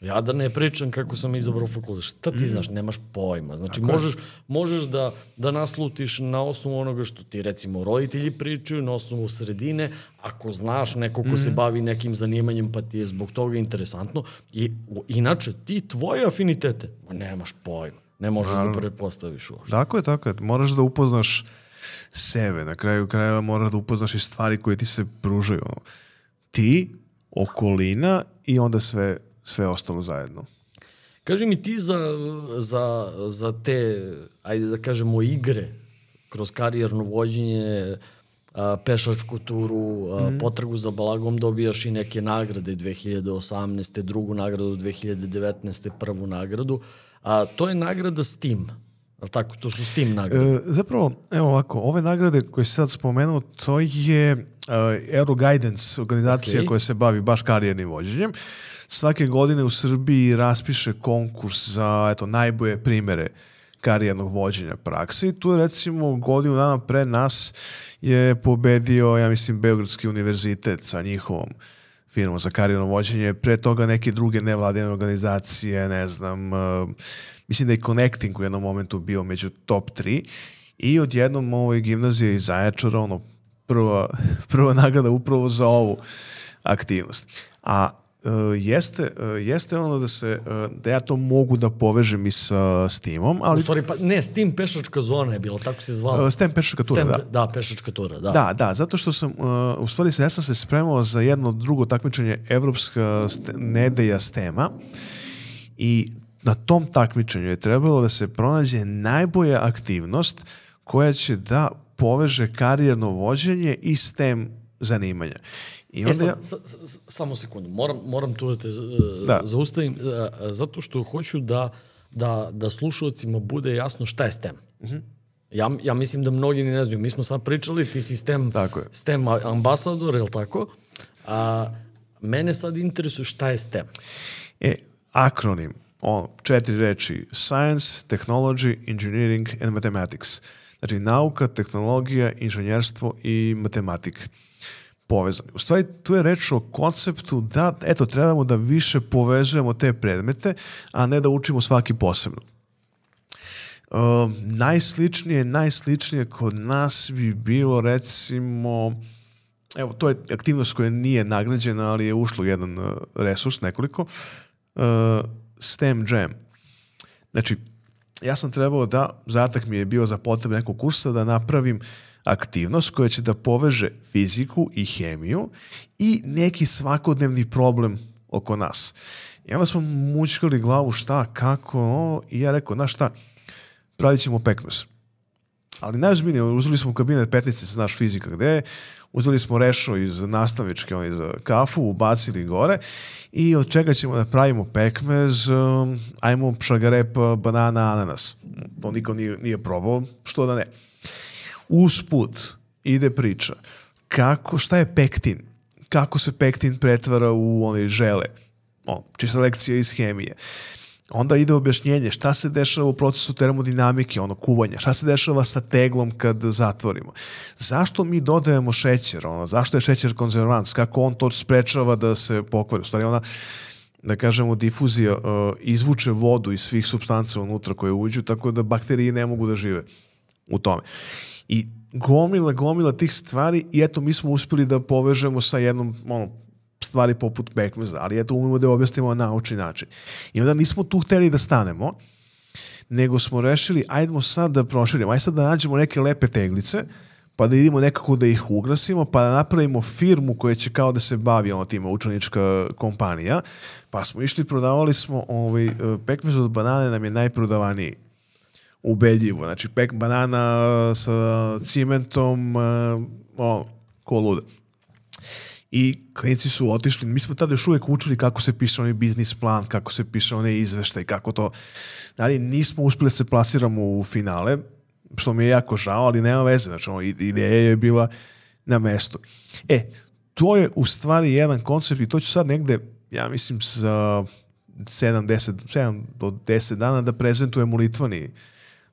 Ja da ne pričam kako sam izabrao fakultet. Šta ti znaš? Nemaš pojma. Znači, Tako možeš, možeš da, da naslutiš na osnovu onoga što ti, recimo, roditelji pričaju, na osnovu sredine, ako znaš neko ko se bavi nekim zanimanjem, pa ti je zbog toga interesantno. I, u- inače, ti tvoje afinitete, ma nemaš pojma. Ne možeš da pretpostaviš uopšte. Tako je, tako je. Moraš da upoznaš sebe. Na kraju krajeva moraš da upoznaš i stvari koje ti se pružaju. Ono. Ti, okolina i onda sve, sve ostalo zajedno. Kaži mi ti za, za, za te, ajde da kažemo, igre kroz karijerno vođenje, a, pešačku turu, a, potragu za balagom dobijaš i neke nagrade 2018. drugu nagradu 2019. prvu nagradu. A, to je nagrada Steam. Je li tako? To su Steam nagrade. E, zapravo, evo ovako, ove nagrade koje si sad spomenuo, to je uh, Aero Guidance, organizacija Ok. koja se bavi baš karijernim vođenjem. Svake godine u Srbiji raspiše konkurs za eto, najbolje primere karijernog vođenja prakse i tu recimo godinu dana pre nas je pobedio, ja mislim, Beogradski univerzitet sa njihovom firmom za karijerno vođenje, pre toga neke druge nevladine organizacije, ne znam, uh, mislim da je Connecting u jednom momentu bio među top 3 i odjednom ovoj gimnazije iz Zaječara, ono, prva, prva nagrada upravo za ovu aktivnost. A uh, jeste, uh, jeste ono da se, uh, da ja to mogu da povežem i sa Steamom, U ali stvari, pa, ne, Steam pešačka zona je bila, tako se zvala. uh, STEM pešaka tura, Steam, da. da, pešačka tura, da. Da, da, zato što sam, uh, u stvari ja sam se spremao za jedno drugo takmičenje Evropska st nedelja stema i na tom takmičenju je trebalo da se pronađe najbolja aktivnost koja će da poveže karijerno vođenje i STEM zanimanja. I onda e sad, ja... sa, sa, samo sekundu, moram, moram tu da te uh, da. zaustavim, uh, zato što hoću da, da, da slušalcima bude jasno šta je STEM. Uh mhm. -huh. Ja, ja mislim da mnogi ni ne znaju. Mi smo sad pričali, ti si STEM, tako je. STEM ambasador, je li tako? A, mene sad interesuje šta je STEM. E, akronim, on, četiri reči, Science, Technology, Engineering and Mathematics. Znači, nauka, tehnologija, inženjerstvo i matematika povezani. U stvari, tu je reč o konceptu da, eto, trebamo da više povezujemo te predmete, a ne da učimo svaki posebno. Uh, najsličnije, najsličnije kod nas bi bilo recimo evo, to je aktivnost koja nije nagrađena, ali je ušlo jedan uh, resurs, nekoliko, uh, STEM Jam. Znači, ja sam trebao da, zatak mi je bio za potrebe nekog kursa da napravim aktivnost koja će da poveže fiziku i hemiju i neki svakodnevni problem oko nas. I onda smo mučkali glavu šta, kako, i ja rekao, znaš šta, pravit ćemo pekmez. Ali najzbiljnije, uzeli smo kabinet 15, znaš fizika gde je, uzeli smo rešo iz nastavičke, on iz kafu, ubacili gore i od čega ćemo da pravimo pekmez, um, ajmo pšagarep, banana, ananas. To niko nije, nije probao, što da ne. Usput ide priča kako, šta je pektin, kako se pektin pretvara u one žele, o, čista lekcija iz hemije. Onda ide objašnjenje šta se dešava u procesu termodinamike, ono kuvanja, šta se dešava sa teglom kad zatvorimo. Zašto mi dodajemo šećer, ono, zašto je šećer konzervans, kako on to sprečava da se pokvari. U stvari ona, da kažemo, difuzija uh, izvuče vodu iz svih substanca unutra koje uđu, tako da bakterije ne mogu da žive u tome. I gomila, gomila tih stvari i eto mi smo uspeli da povežemo sa jednom ono, stvari poput Beckmeza, ali eto umemo da objasnimo na naučni način. I onda nismo tu hteli da stanemo, nego smo rešili, ajdemo sad da proširimo, ajde sad da nađemo neke lepe teglice, pa da idemo nekako da ih ugrasimo, pa da napravimo firmu koja će kao da se bavi ono tima, učenička kompanija, pa smo išli, prodavali smo, ovaj, pekmez od banane nam je najprodavaniji ubedljivo. Znači, pek banana sa cimentom, o, ko luda. I klinici su otišli, mi smo tada još uvek učili kako se piše onaj biznis plan, kako se piše onaj izveštaj, kako to, ali nismo uspeli da se plasiramo u finale, što mi je jako žao, ali nema veze, znači ono, ideja je bila na mestu. E, to je u stvari jedan koncept i to ću sad negde, ja mislim, za 7, 10, 7 do 10 dana da prezentujem u Litvani.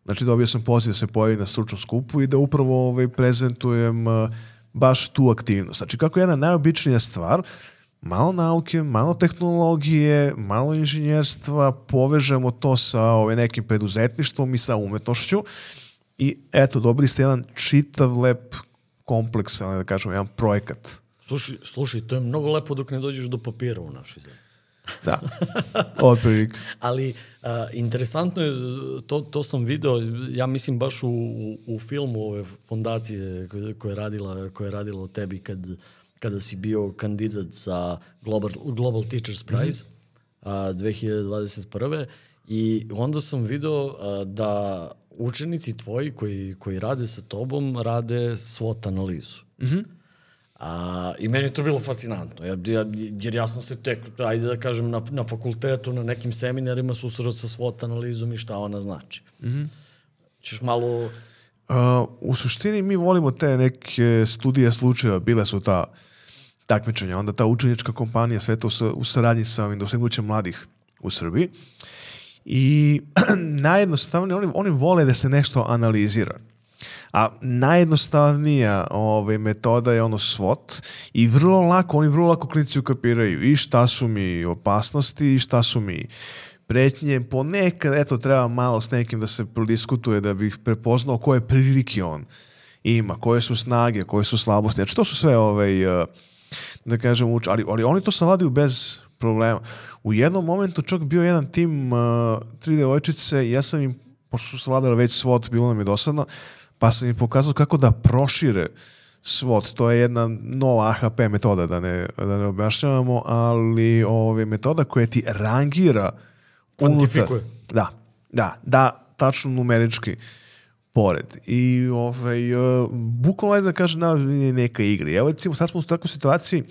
Znači, dobio sam poziv da se pojavi na stručnom skupu i da upravo ovaj, prezentujem uh, baš tu aktivnost. Znači, kako jedna najobičnija stvar, malo nauke, malo tehnologije, malo inženjerstva, povežemo to sa ovaj, nekim preduzetništvom i sa umetnošću i eto, dobili ste jedan čitav lep kompleksan, da kažemo, jedan projekat. Slušaj, slušaj, to je mnogo lepo dok ne dođeš do papira u našoj zemlji. Da, otprilike. Ali uh, interesantno je, to, to sam video, ja mislim baš u, u, u filmu ove fondacije koje je radila, koje je radila o tebi kad, kada si bio kandidat za Global, Global Teachers Prize mm -hmm. uh, 2021. I onda sam video uh, da učenici tvoji koji, koji rade sa tobom rade SWOT analizu. Mm -hmm. A, I meni je to bilo fascinantno, jer, jer ja sam se tek, ajde da kažem, na, na fakultetu, na nekim seminarima susreo sa SWOT analizom i šta ona znači. Mm -hmm. Ćeš malo... Uh, u suštini mi volimo te neke studije slučaja, bile su ta takmičenja, onda ta učenička kompanija, sve to u saradnji sa ovim dosegnućem mladih u Srbiji. I najjednostavnije, oni, oni vole da se nešto analizira. A najjednostavnija ovaj, metoda je ono SWOT i vrlo lako, oni vrlo lako klinici ukapiraju i šta su mi opasnosti i šta su mi pretnje. Ponekad, eto, treba malo s nekim da se prodiskutuje da bih prepoznao koje prilike on ima, koje su snage, koje su slabosti. Znači, to su sve, ovaj, eh, da kažem, uč, ali, ali oni to savladaju bez problema. U jednom momentu čak bio jedan tim uh, tri devojčice i ja sam im, pošto su savladali već SWOT, bilo nam je dosadno, pa sam im pokazao kako da prošire SWOT. To je jedna nova AHP metoda, da ne, da ne objašnjavamo, ali ove, metoda koja ti rangira Kvantifikuje. Da, da, da, tačno numerički pored. I ovaj, uh, bukvalno je da kažem da je neka igra. Evo recimo sad smo u takvoj situaciji,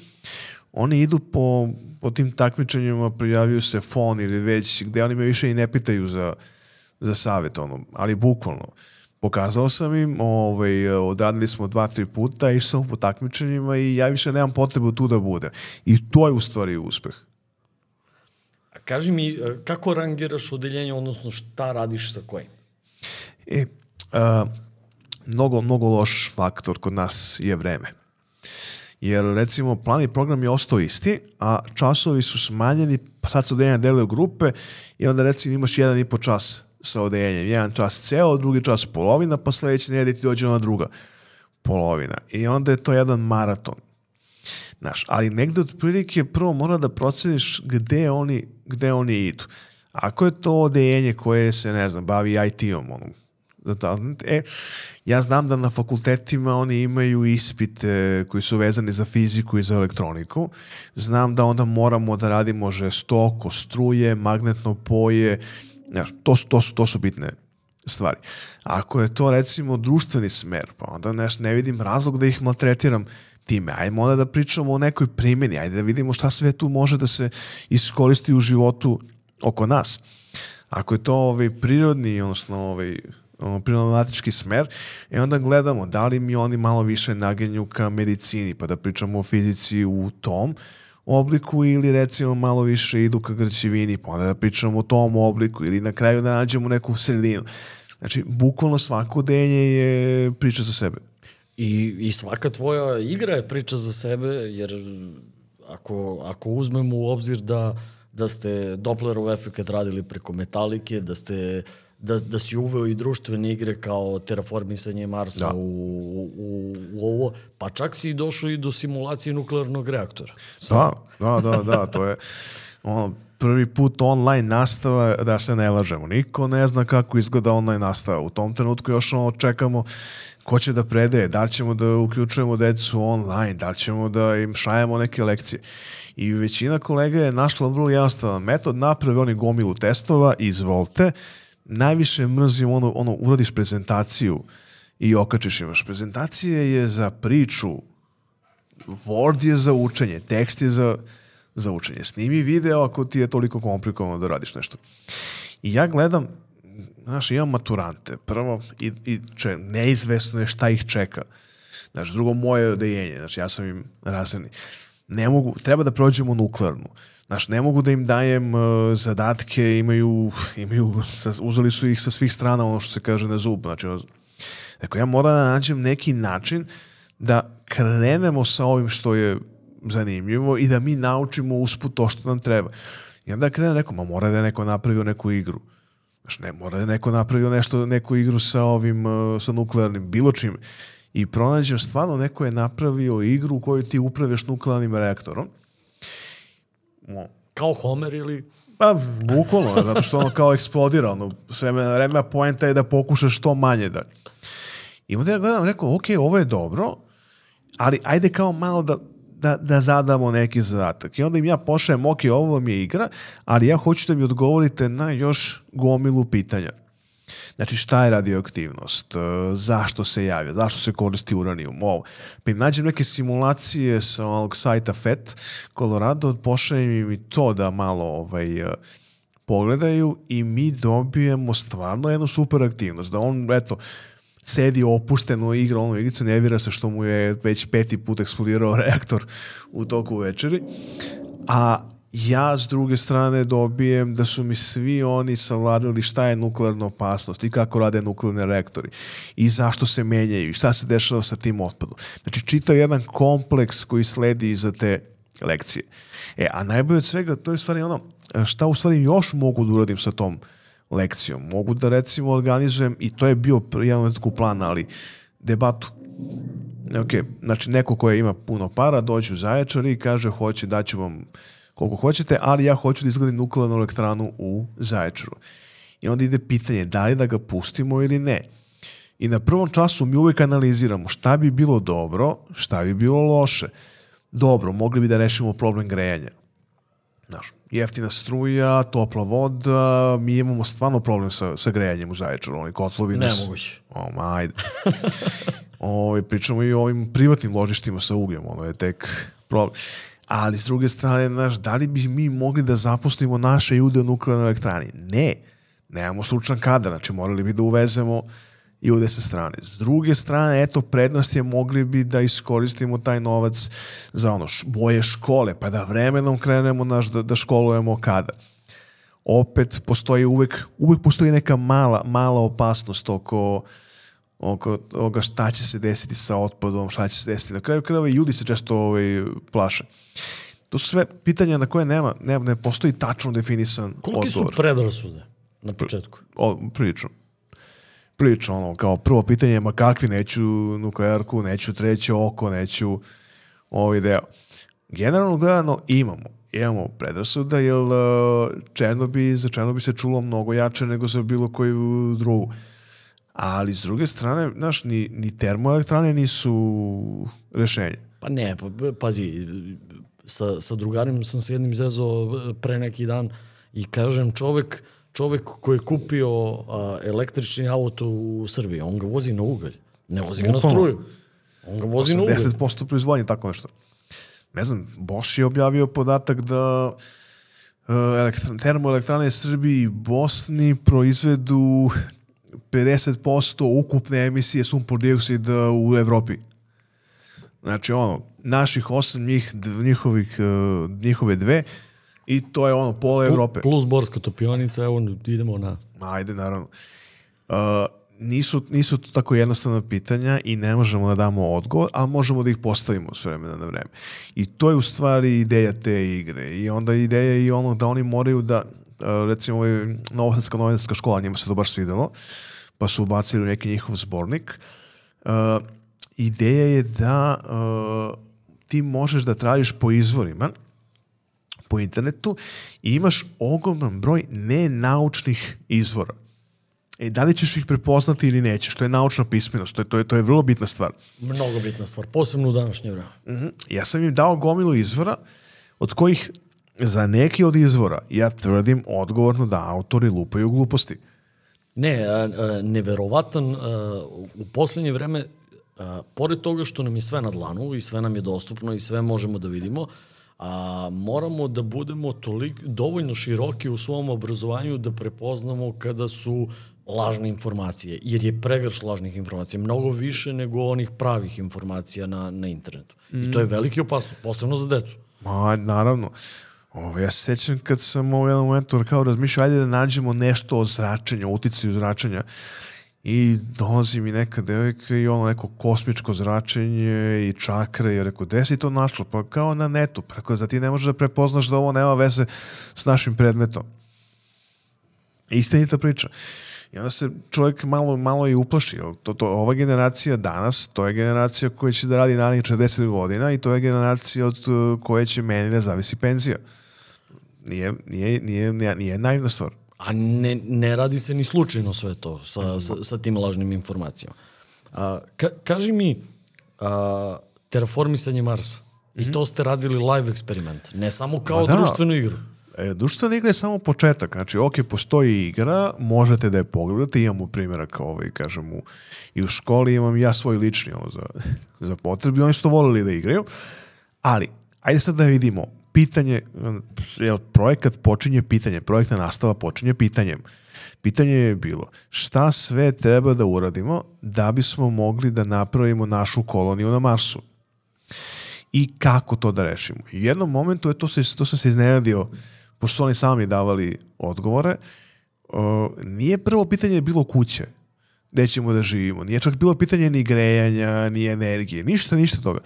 oni idu po, po tim takmičenjima, prijavio se fon ili već, gde oni me više i ne pitaju za, za savjet, ono, ali bukvalno. Pokazao sam im, ovaj, odradili smo dva, tri puta, išao sam po takmičenjima i ja više nemam potrebu tu da budem. I to je u stvari uspeh. A kaži mi, e, kako rangiraš odeljenje, odnosno šta radiš sa kojim? E, a, mnogo, mnogo loš faktor kod nas je vreme. Jer recimo plan i program je ostao isti, a časovi su smanjeni, sad su odeljenja deluje grupe i onda recimo imaš jedan i po čas sa odeljenjem. Jedan čas ceo, drugi čas polovina, pa sledeće nedelje ti dođe ona druga polovina. I onda je to jedan maraton. Znaš, ali negde otprilike prvo mora da proceniš gde oni, gde oni idu. Ako je to odeljenje koje se, ne znam, bavi IT-om, ono, da, e, ja znam da na fakultetima oni imaju ispite koji su vezani za fiziku i za elektroniku. Znam da onda moramo da radimo žestoko, struje, magnetno poje, Znaš, to, su, to, su, to su bitne stvari. Ako je to recimo društveni smer, pa onda neš, ne vidim razlog da ih maltretiram time. Ajmo onda da pričamo o nekoj primjeni, ajde da vidimo šta sve tu može da se iskoristi u životu oko nas. Ako je to ovaj prirodni, odnosno ovaj problematički smer, e onda gledamo da li mi oni malo više nagenju ka medicini, pa da pričamo o fizici u tom, obliku ili recimo malo više idu ka građevini, pa onda da pričamo o tom obliku ili na kraju da nađemo neku sredinu. Znači, bukvalno svako denje je priča za sebe. I, I svaka tvoja igra je priča za sebe, jer ako, ako uzmemo u obzir da, da ste Dopplerov efekt radili preko metalike, da ste da, da si uveo i društvene igre kao terraformisanje Marsa da. u, u, u ovo, pa čak si došao i do simulacije nuklearnog reaktora. Da, da, da, da, to je ono, prvi put online nastava, da se ne lažemo. Niko ne zna kako izgleda online nastava. U tom trenutku još ono čekamo ko će da predaje, da li ćemo da uključujemo decu online, da li ćemo da im šajemo neke lekcije. I većina kolega je našla vrlo jednostavan metod, naprave oni gomilu testova, izvolite, najviše mrzim ono, ono, uradiš prezentaciju i okačiš imaš. Prezentacija je za priču, Word je za učenje, tekst je za, za učenje. Snimi video ako ti je toliko komplikovano da radiš nešto. I ja gledam, znaš, imam maturante. Prvo, i, i če, neizvesno je šta ih čeka. Znaš, drugo, moje odejenje. Znaš, ja sam im razredni. Ne mogu, treba da prođemo nuklearnu. Znaš, ne mogu da im dajem uh, zadatke, imaju, imaju, uzeli su ih sa svih strana, ono što se kaže na zub. Znači, dakle, ja moram da nađem neki način da krenemo sa ovim što je zanimljivo i da mi naučimo usput to što nam treba. I onda krene neko, ma mora da je neko napravio neku igru. Znaš, ne, mora da je neko napravio nešto, neku igru sa ovim, uh, sa nuklearnim, bilo čim. I pronađem stvarno, neko je napravio igru u kojoj ti upravljaš nuklearnim reaktorom Kao Homer ili... Pa, bukvalno, zato što ono kao eksplodira, ono, sve na vreme, poenta je da pokušaš što manje da... I onda ja gledam, rekao, ok, ovo je dobro, ali ajde kao malo da, da, da zadamo neki zadatak. I onda im ja pošajem, ok, ovo vam je igra, ali ja hoću da mi odgovorite na još gomilu pitanja. Znači šta je radioaktivnost, e, zašto se javlja, zašto se koristi uranijum, ovo. Pa im nađem neke simulacije sa ovog sajta FET Colorado, pošaljem im i to da malo ovaj, e, pogledaju i mi dobijemo stvarno jednu super aktivnost, da on, eto, sedi opušteno igra onu igricu, ne vira se što mu je već peti put eksplodirao reaktor u toku večeri, a ja s druge strane dobijem da su mi svi oni savladali šta je nuklearna opasnost i kako rade nuklearni reaktori i zašto se menjaju i šta se dešava sa tim otpadom. Znači čitav jedan kompleks koji sledi iza te lekcije. E, a najbolje od svega, to je stvari ono, šta u stvari još mogu da uradim sa tom lekcijom. Mogu da recimo organizujem, i to je bio jedan od plan, ali debatu. Ok, znači neko ko ima puno para dođe u Zaječar i kaže hoće da ću vam koliko hoćete, ali ja hoću da izgradim nuklearnu elektranu u Zaječaru. I onda ide pitanje da li da ga pustimo ili ne. I na prvom času mi uvek analiziramo šta bi bilo dobro, šta bi bilo loše. Dobro, mogli bi da rešimo problem grejanja. Znaš, jeftina struja, topla voda, mi imamo stvarno problem sa, sa grejanjem u Zaječaru, oni kotlovi nas... Nemoguće. O, ma, ajde. Ove, pričamo i o ovim privatnim ložištima sa ugljem, ono je tek problem. Ali s druge strane, znaš, da li bi mi mogli da zaposlimo naše ljude u nuklearnoj elektrani? Ne. Nemamo stručan kadar, znači morali bi da uvezemo ljude sa strane. S druge strane, eto, prednost je mogli bi da iskoristimo taj novac za ono, boje škole, pa da vremenom krenemo naš, da, da školujemo kada. Opet postoji uvek, uvek postoji neka mala, mala opasnost oko oko toga šta će se desiti sa otpadom, šta će se desiti. Na kraju krajeva ljudi se često ovaj, plaše. To su sve pitanja na koje nema, nema ne postoji tačno definisan Koliki odgovor. su predrasude na početku? O, prilično. Prilično, ono, kao prvo pitanje je, ma kakvi, neću nuklearku, neću treće oko, neću ovaj deo. Generalno gledano imamo. Imamo predrasuda, jer uh, Černobi, za Černobi se čulo mnogo jače nego za bilo koju drugu. Ali s druge strane, znaš, ni, ni termoelektrane nisu rešenje. Pa ne, pa, pazi, sa, sa drugarima sam se jednim zezao pre neki dan i kažem čovek, čovek koji je kupio a, električni auto u Srbiji, on ga vozi na ugalj, ne vozi ga na struju. On ga vozi na ugalj. 80% proizvodnje, tako nešto. Ne znam, Bosch je objavio podatak da elektran, termoelektrane Srbiji i Bosni proizvedu 50% ukupne emisije sumpor dioksida u Evropi. Znači, ono, naših osam, njih, njihovih, uh, njihove dve, i to je ono, pola Evrope. Plus Borska topionica, evo idemo na... Ajde, naravno. Uh, nisu, nisu to tako jednostavna pitanja i ne možemo da damo odgovor, ali možemo da ih postavimo s vremena na vreme. I to je u stvari ideja te igre. I onda ideja je i ono da oni moraju da, recimo, ovaj Novosadska novinarska škola, njima se to baš svidelo, pa su ubacili u neki njihov zbornik. Uh, ideja je da uh, ti možeš da tražiš po izvorima, po internetu i imaš ogroman broj nenaučnih izvora. E, da li ćeš ih prepoznati ili nećeš? To je naučna pismenost, to je, to je, to je vrlo bitna stvar. Mnogo bitna stvar, posebno u današnje vreme. Mhm. Ja sam im dao gomilu izvora, od kojih za neki od izvora ja tvrdim odgovorno da autori lupaju gluposti. Ne, a, a, neverovatan, a, u poslednje vreme, a, pored toga što nam je sve na dlanu i sve nam je dostupno i sve možemo da vidimo, a moramo da budemo tolik, dovoljno široki u svom obrazovanju da prepoznamo kada su lažne informacije, jer je pregrš lažnih informacija, mnogo više nego onih pravih informacija na, na internetu. I to je veliki opasnost, posebno za decu. Ma, naravno. Ovo, ja se sećam kad sam u jednom momentu kao razmišljao, ajde da nađemo nešto o zračenju, o uticaju zračenja. I dolazi mi neka devojka i ono neko kosmičko zračenje i čakre i ja rekao, gde si to našlo? Pa kao na netu. Pa rekao, za ti ne možeš da prepoznaš da ovo nema veze s našim predmetom. Istinita priča. I onda se čovjek malo, malo i uplaši. To, to, ova generacija danas, to je generacija koja će da radi narednih 40 godina i to je generacija od uh, koje će meni da zavisi penzija. Nije, nije, nije, nije, nije naivna stvar. A ne, ne radi se ni slučajno sve to sa, sa, sa tim lažnim informacijama. A, ka, kaži mi, a, terraformisanje Marsa, i to ste radili live eksperiment, ne samo kao da. društvenu igru. E, društvena igra je samo početak. Znači, ok, postoji igra, možete da je pogledate, imamo primjera kao ovaj, kažem, u, i u školi imam ja svoj lični ono, za, za potrebi, oni su to volili da igraju, ali, ajde sad da vidimo, pitanje, jel, projekat počinje pitanje, projektna nastava počinje pitanjem. Pitanje je bilo, šta sve treba da uradimo da bismo mogli da napravimo našu koloniju na Marsu? i kako to da rešimo. I u jednom momentu je to, se, to sam se iznenadio, pošto su oni sami davali odgovore, uh, nije prvo pitanje bilo kuće, gde ćemo da živimo. Nije čak bilo pitanje ni grejanja, ni energije, ništa, ništa toga.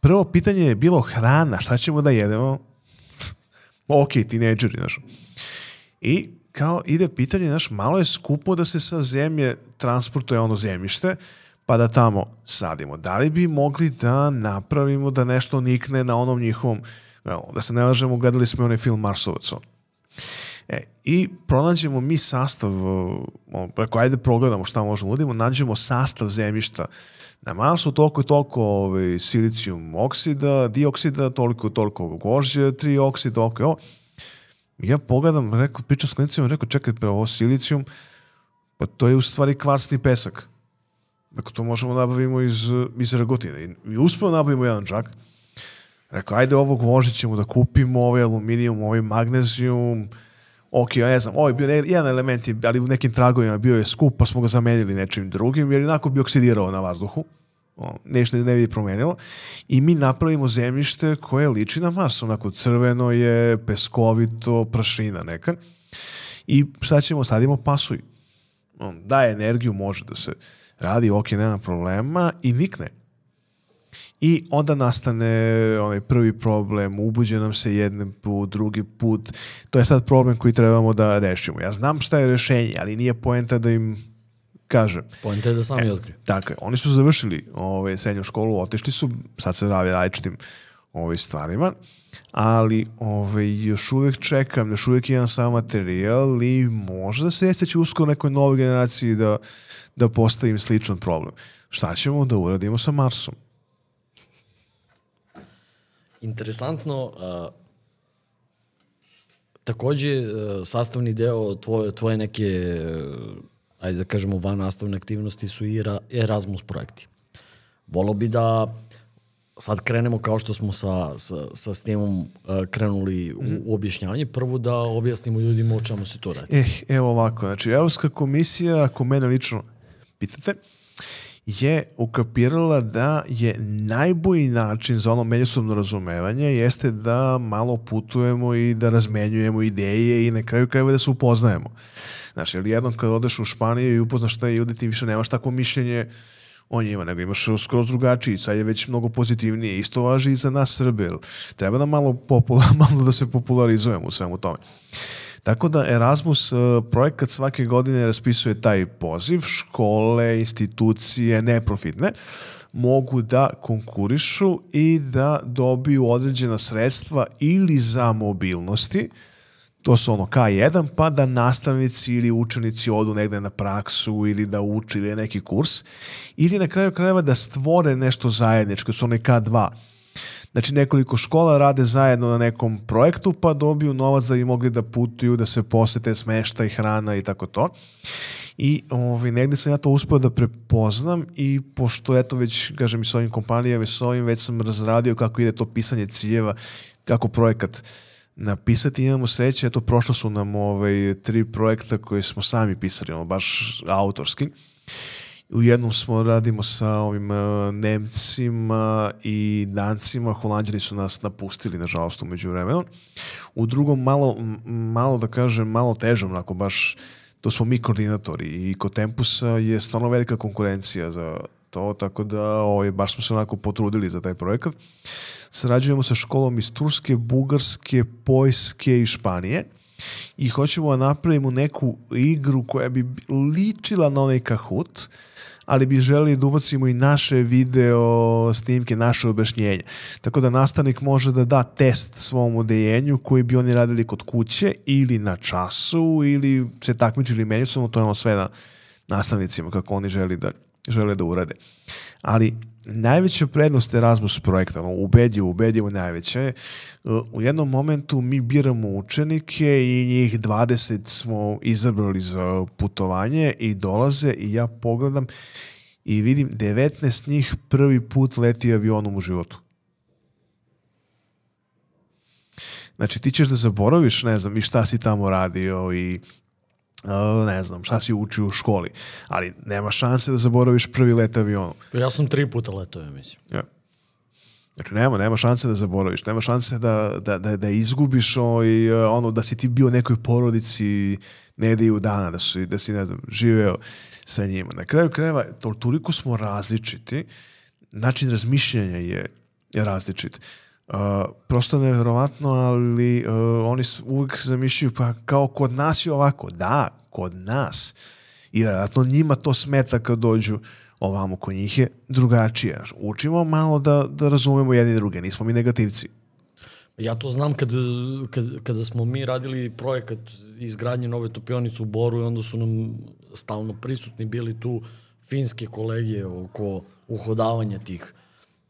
Prvo pitanje je bilo hrana, šta ćemo da jedemo? Ok, tineđeri, znaš. I kao ide pitanje, znaš, malo je skupo da se sa zemlje transportuje ono zemljište, pa da tamo sadimo. Da li bi mogli da napravimo da nešto nikne na onom njihovom, da se ne lažemo, gledali smo onaj film Marsovac. E, I pronađemo mi sastav, preko ajde progledamo šta možemo udimo, nađemo sastav zemljišta na Marsu, toliko i toliko ovaj, silicijum oksida, dioksida, toliko i toliko gožđe, tri oksida, i ovo. Ja pogledam, rekao, pričam s klinicima, rekao, čekaj, pa ovo silicijum, pa to je u stvari kvarsni pesak. Dakle, to možemo da nabavimo iz, iz Ragotine. I, i uspeo da nabavimo jedan džak. Rekao, ajde ovog vožit ćemo da kupimo, ovaj aluminijum, ovaj magnezijum, ok, ja ne znam, ovaj bio ne, jedan element, je, ali u nekim tragovima bio je skup, pa smo ga zamenili nečim drugim, jer jednako bi oksidirao na vazduhu. Nešto ne bi promenilo. I mi napravimo zemljište koje liči na Mars, onako crveno je, peskovito, prašina neka. I šta ćemo, sadimo pasuj. On daje energiju, može da se radi, ok, nema problema i nikne. I onda nastane onaj prvi problem, ubuđe nam se jedan put, drugi put. To je sad problem koji trebamo da rešimo. Ja znam šta je rešenje, ali nije poenta da im kažem. Poenta je da sami e, otkriju. Tako je. Oni su završili ove, srednju školu, otišli su, sad se radi različitim ove, stvarima, ali ove, još uvek čekam, još uvek imam sam materijal i možda se jeste će uskoro nekoj novoj generaciji da, da postavim sličan problem. Šta ćemo da uradimo sa Marsom? Interesantno, uh, takođe uh, sastavni deo tvoje, tvoje neke, uh, ajde da kažemo, van nastavne aktivnosti su i Erasmus projekti. Volo bi da sad krenemo kao što smo sa, sa, sa STEM-om uh, krenuli u, u objašnjanje, prvo da objasnimo ljudima o čemu se to radi. Eh, evo ovako, znači Evropska komisija, ako mene lično pitate, je ukapirala da je najbolji način za ono međusobno razumevanje jeste da malo putujemo i da razmenjujemo ideje i na kraju krajeva da se upoznajemo. Znači, ali jednom kad odeš u Španiju i upoznaš taj ljudi, ti više nemaš takvo mišljenje o njima, nego imaš skroz drugačiji, sad je već mnogo pozitivnije. Isto važi i za nas Srbe. Treba nam malo, popula, malo da se popularizujemo u svemu tome. Tako da Erasmus e, projekat svake godine raspisuje taj poziv, škole, institucije, neprofitne, mogu da konkurišu i da dobiju određena sredstva ili za mobilnosti, to su ono K1, pa da nastavnici ili učenici odu negde na praksu ili da uči ili neki kurs, ili na kraju krajeva da stvore nešto zajedničko, su one K2 Znači nekoliko škola rade zajedno na nekom projektu pa dobiju novac da bi mogli da putuju, da se posete smešta i hrana i tako to. I ovaj, negde sam ja to uspeo da prepoznam i pošto eto već, kažem i s ovim kompanijama i s ovim, već sam razradio kako ide to pisanje ciljeva, kako projekat napisati, imamo sreće, eto prošlo su nam ovaj, tri projekta koje smo sami pisali, ono, baš autorski. U jednom smo radimo sa ovim uh, Nemcima i Dancima, Holandjani su nas napustili, nažalost, umeđu vremenu. U drugom, malo, malo da kažem, malo težom, onako baš, to smo mi koordinatori i kod Tempusa je stvarno velika konkurencija za to, tako da ovaj, baš smo se onako potrudili za taj projekat. Sarađujemo sa školom iz Turske, Bugarske, Poljske i Španije i hoćemo da napravimo neku igru koja bi ličila na onaj Kahoot, ali bi želeli da ubacimo i naše video snimke, naše objašnjenje. Tako da nastavnik može da da test svom odeljenju koji bi oni radili kod kuće ili na času ili se takmičili međusobno, to je ono sve na nastavnicima kako oni želi da, žele da urade. Ali najveća prednost Erasmus projekta, no, ubedljivo, ubedljivo najveća je, u jednom momentu mi biramo učenike i njih 20 smo izabrali za putovanje i dolaze i ja pogledam i vidim 19 njih prvi put leti avionom u životu. Znači ti ćeš da zaboraviš, ne znam, i šta si tamo radio i Uh, ne znam, šta si učio u školi, ali nema šanse da zaboraviš prvi let avionom. Pa ja sam tri puta letao, ja mislim. Ja. Znači, nema, nema šanse da zaboraviš, nema šanse da, da, da, da izgubiš ovaj, ono, da si ti bio nekoj porodici nedelju dana, da, si, da si, ne znam, živeo sa njima. Na kraju krajeva, to, toliko smo različiti, način razmišljanja je, je različit. Uh, prosto nevjerovatno, ali uh, oni uvijek zamišljaju, pa kao kod nas je ovako. Da, kod nas. I vjerojatno njima to smeta kad dođu ovamo kod njih je drugačije. Učimo malo da, da razumemo jedni druge, nismo mi negativci. Ja to znam kad, kad, kada smo mi radili projekat izgradnje nove topionice u Boru i onda su nam stalno prisutni bili tu finske kolege oko uhodavanja tih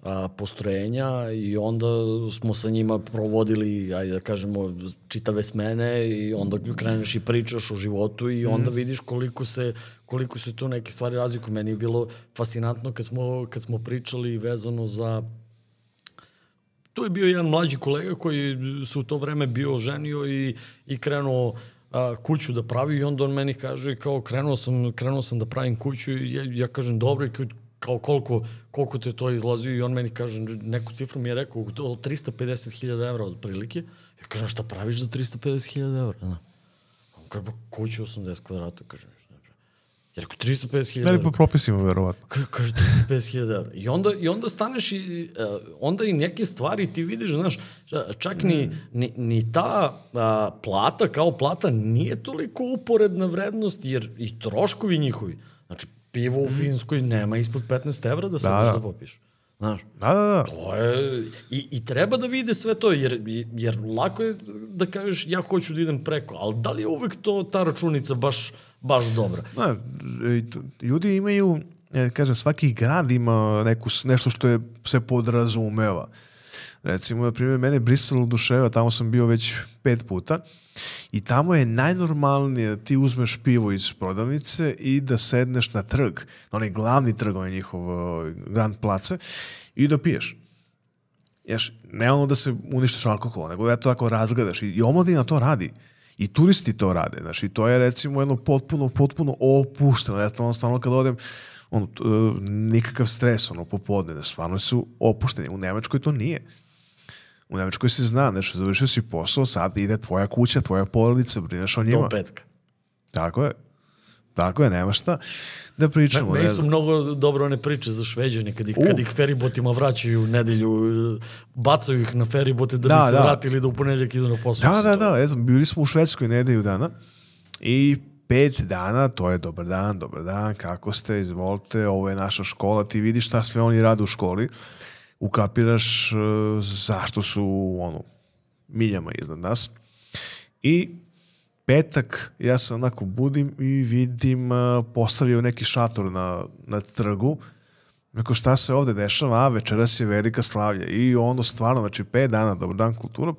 a, postrojenja i onda smo sa njima provodili, ajde da kažemo, čitave smene i onda kreneš i pričaš o životu i onda mm. vidiš koliko se, koliko se tu neke stvari razlikuju. Meni je bilo fascinantno kad smo, kad smo pričali vezano za tu je bio jedan mlađi kolega koji se u to vreme bio ženio i, i krenuo a, kuću da pravi i onda on meni kaže kao krenuo sam, krenuo sam da pravim kuću i ja, ja kažem dobro i kao koliko, koliko te to izlazio i on meni kaže, neku cifru mi je rekao, od 350.000 evra od prilike. Ja kažem, šta praviš za 350.000 evra? Da. On kaže, pa kuću 80 kvadrata, kažem, šta ne Ja rekao, 350.000 evra. Ne po propisima, verovatno. Kaže, kaže 350.000 evra. I onda, I onda staneš i uh, onda i neke stvari ti vidiš, znaš, čak ni, ni, ni ta uh, plata kao plata nije toliko uporedna vrednost, jer i troškovi njihovi. Znači, pivo u Finskoj nema ispod 15 evra da se da, da. da popiš. Znaš, da, da, da. To je, i, I treba da vide sve to, jer, jer lako je da kažeš ja hoću da idem preko, ali da li je uvek to, ta računica baš, baš dobra? Da, ljudi imaju, ja kažem, svaki grad ima neku, nešto što je, se podrazumeva. Recimo, na primjer, mene Brisel oduševa, tamo sam bio već pet puta i tamo je najnormalnije da ti uzmeš pivo iz prodavnice i da sedneš na trg, na onaj glavni trg, onaj njihov Grand Place i da piješ. Ješ, ne ono da se uništiš alkohol, nego da to tako razgledaš i, omladina to radi. I turisti to rade. Znači, to je recimo jedno potpuno, potpuno opušteno. Ja to stvarno kad odem, ono, nikakav stres, ono, popodne, stvarno su opušteni. U Nemačkoj to nije. U Nemačkoj se zna, znači, završio si posao, sad ide tvoja kuća, tvoja porodica, brineš o njima. Do petka. Tako je. Tako je, nema šta da pričamo. Ne, ne su mnogo dobro one priče za šveđane, kad ih, uh. kad ih feribotima vraćaju u nedelju, bacaju ih na feribote da, da bi se da. vratili da u ponedljak idu na posao. Da, da, da, eto, bili smo u Švedskoj nedelju dana i pet dana, to je dobar dan, dobar dan, kako ste, izvolite, ovo je naša škola, ti vidiš šta sve oni rade u školi ukapiraš uh, zašto su ono, miljama iznad nas. I petak ja se onako budim i vidim uh, postavio neki šator na, na trgu. Rekao šta se ovde dešava, a večeras je velika slavlja. I ono stvarno, znači pet dana, dobar dan kultura,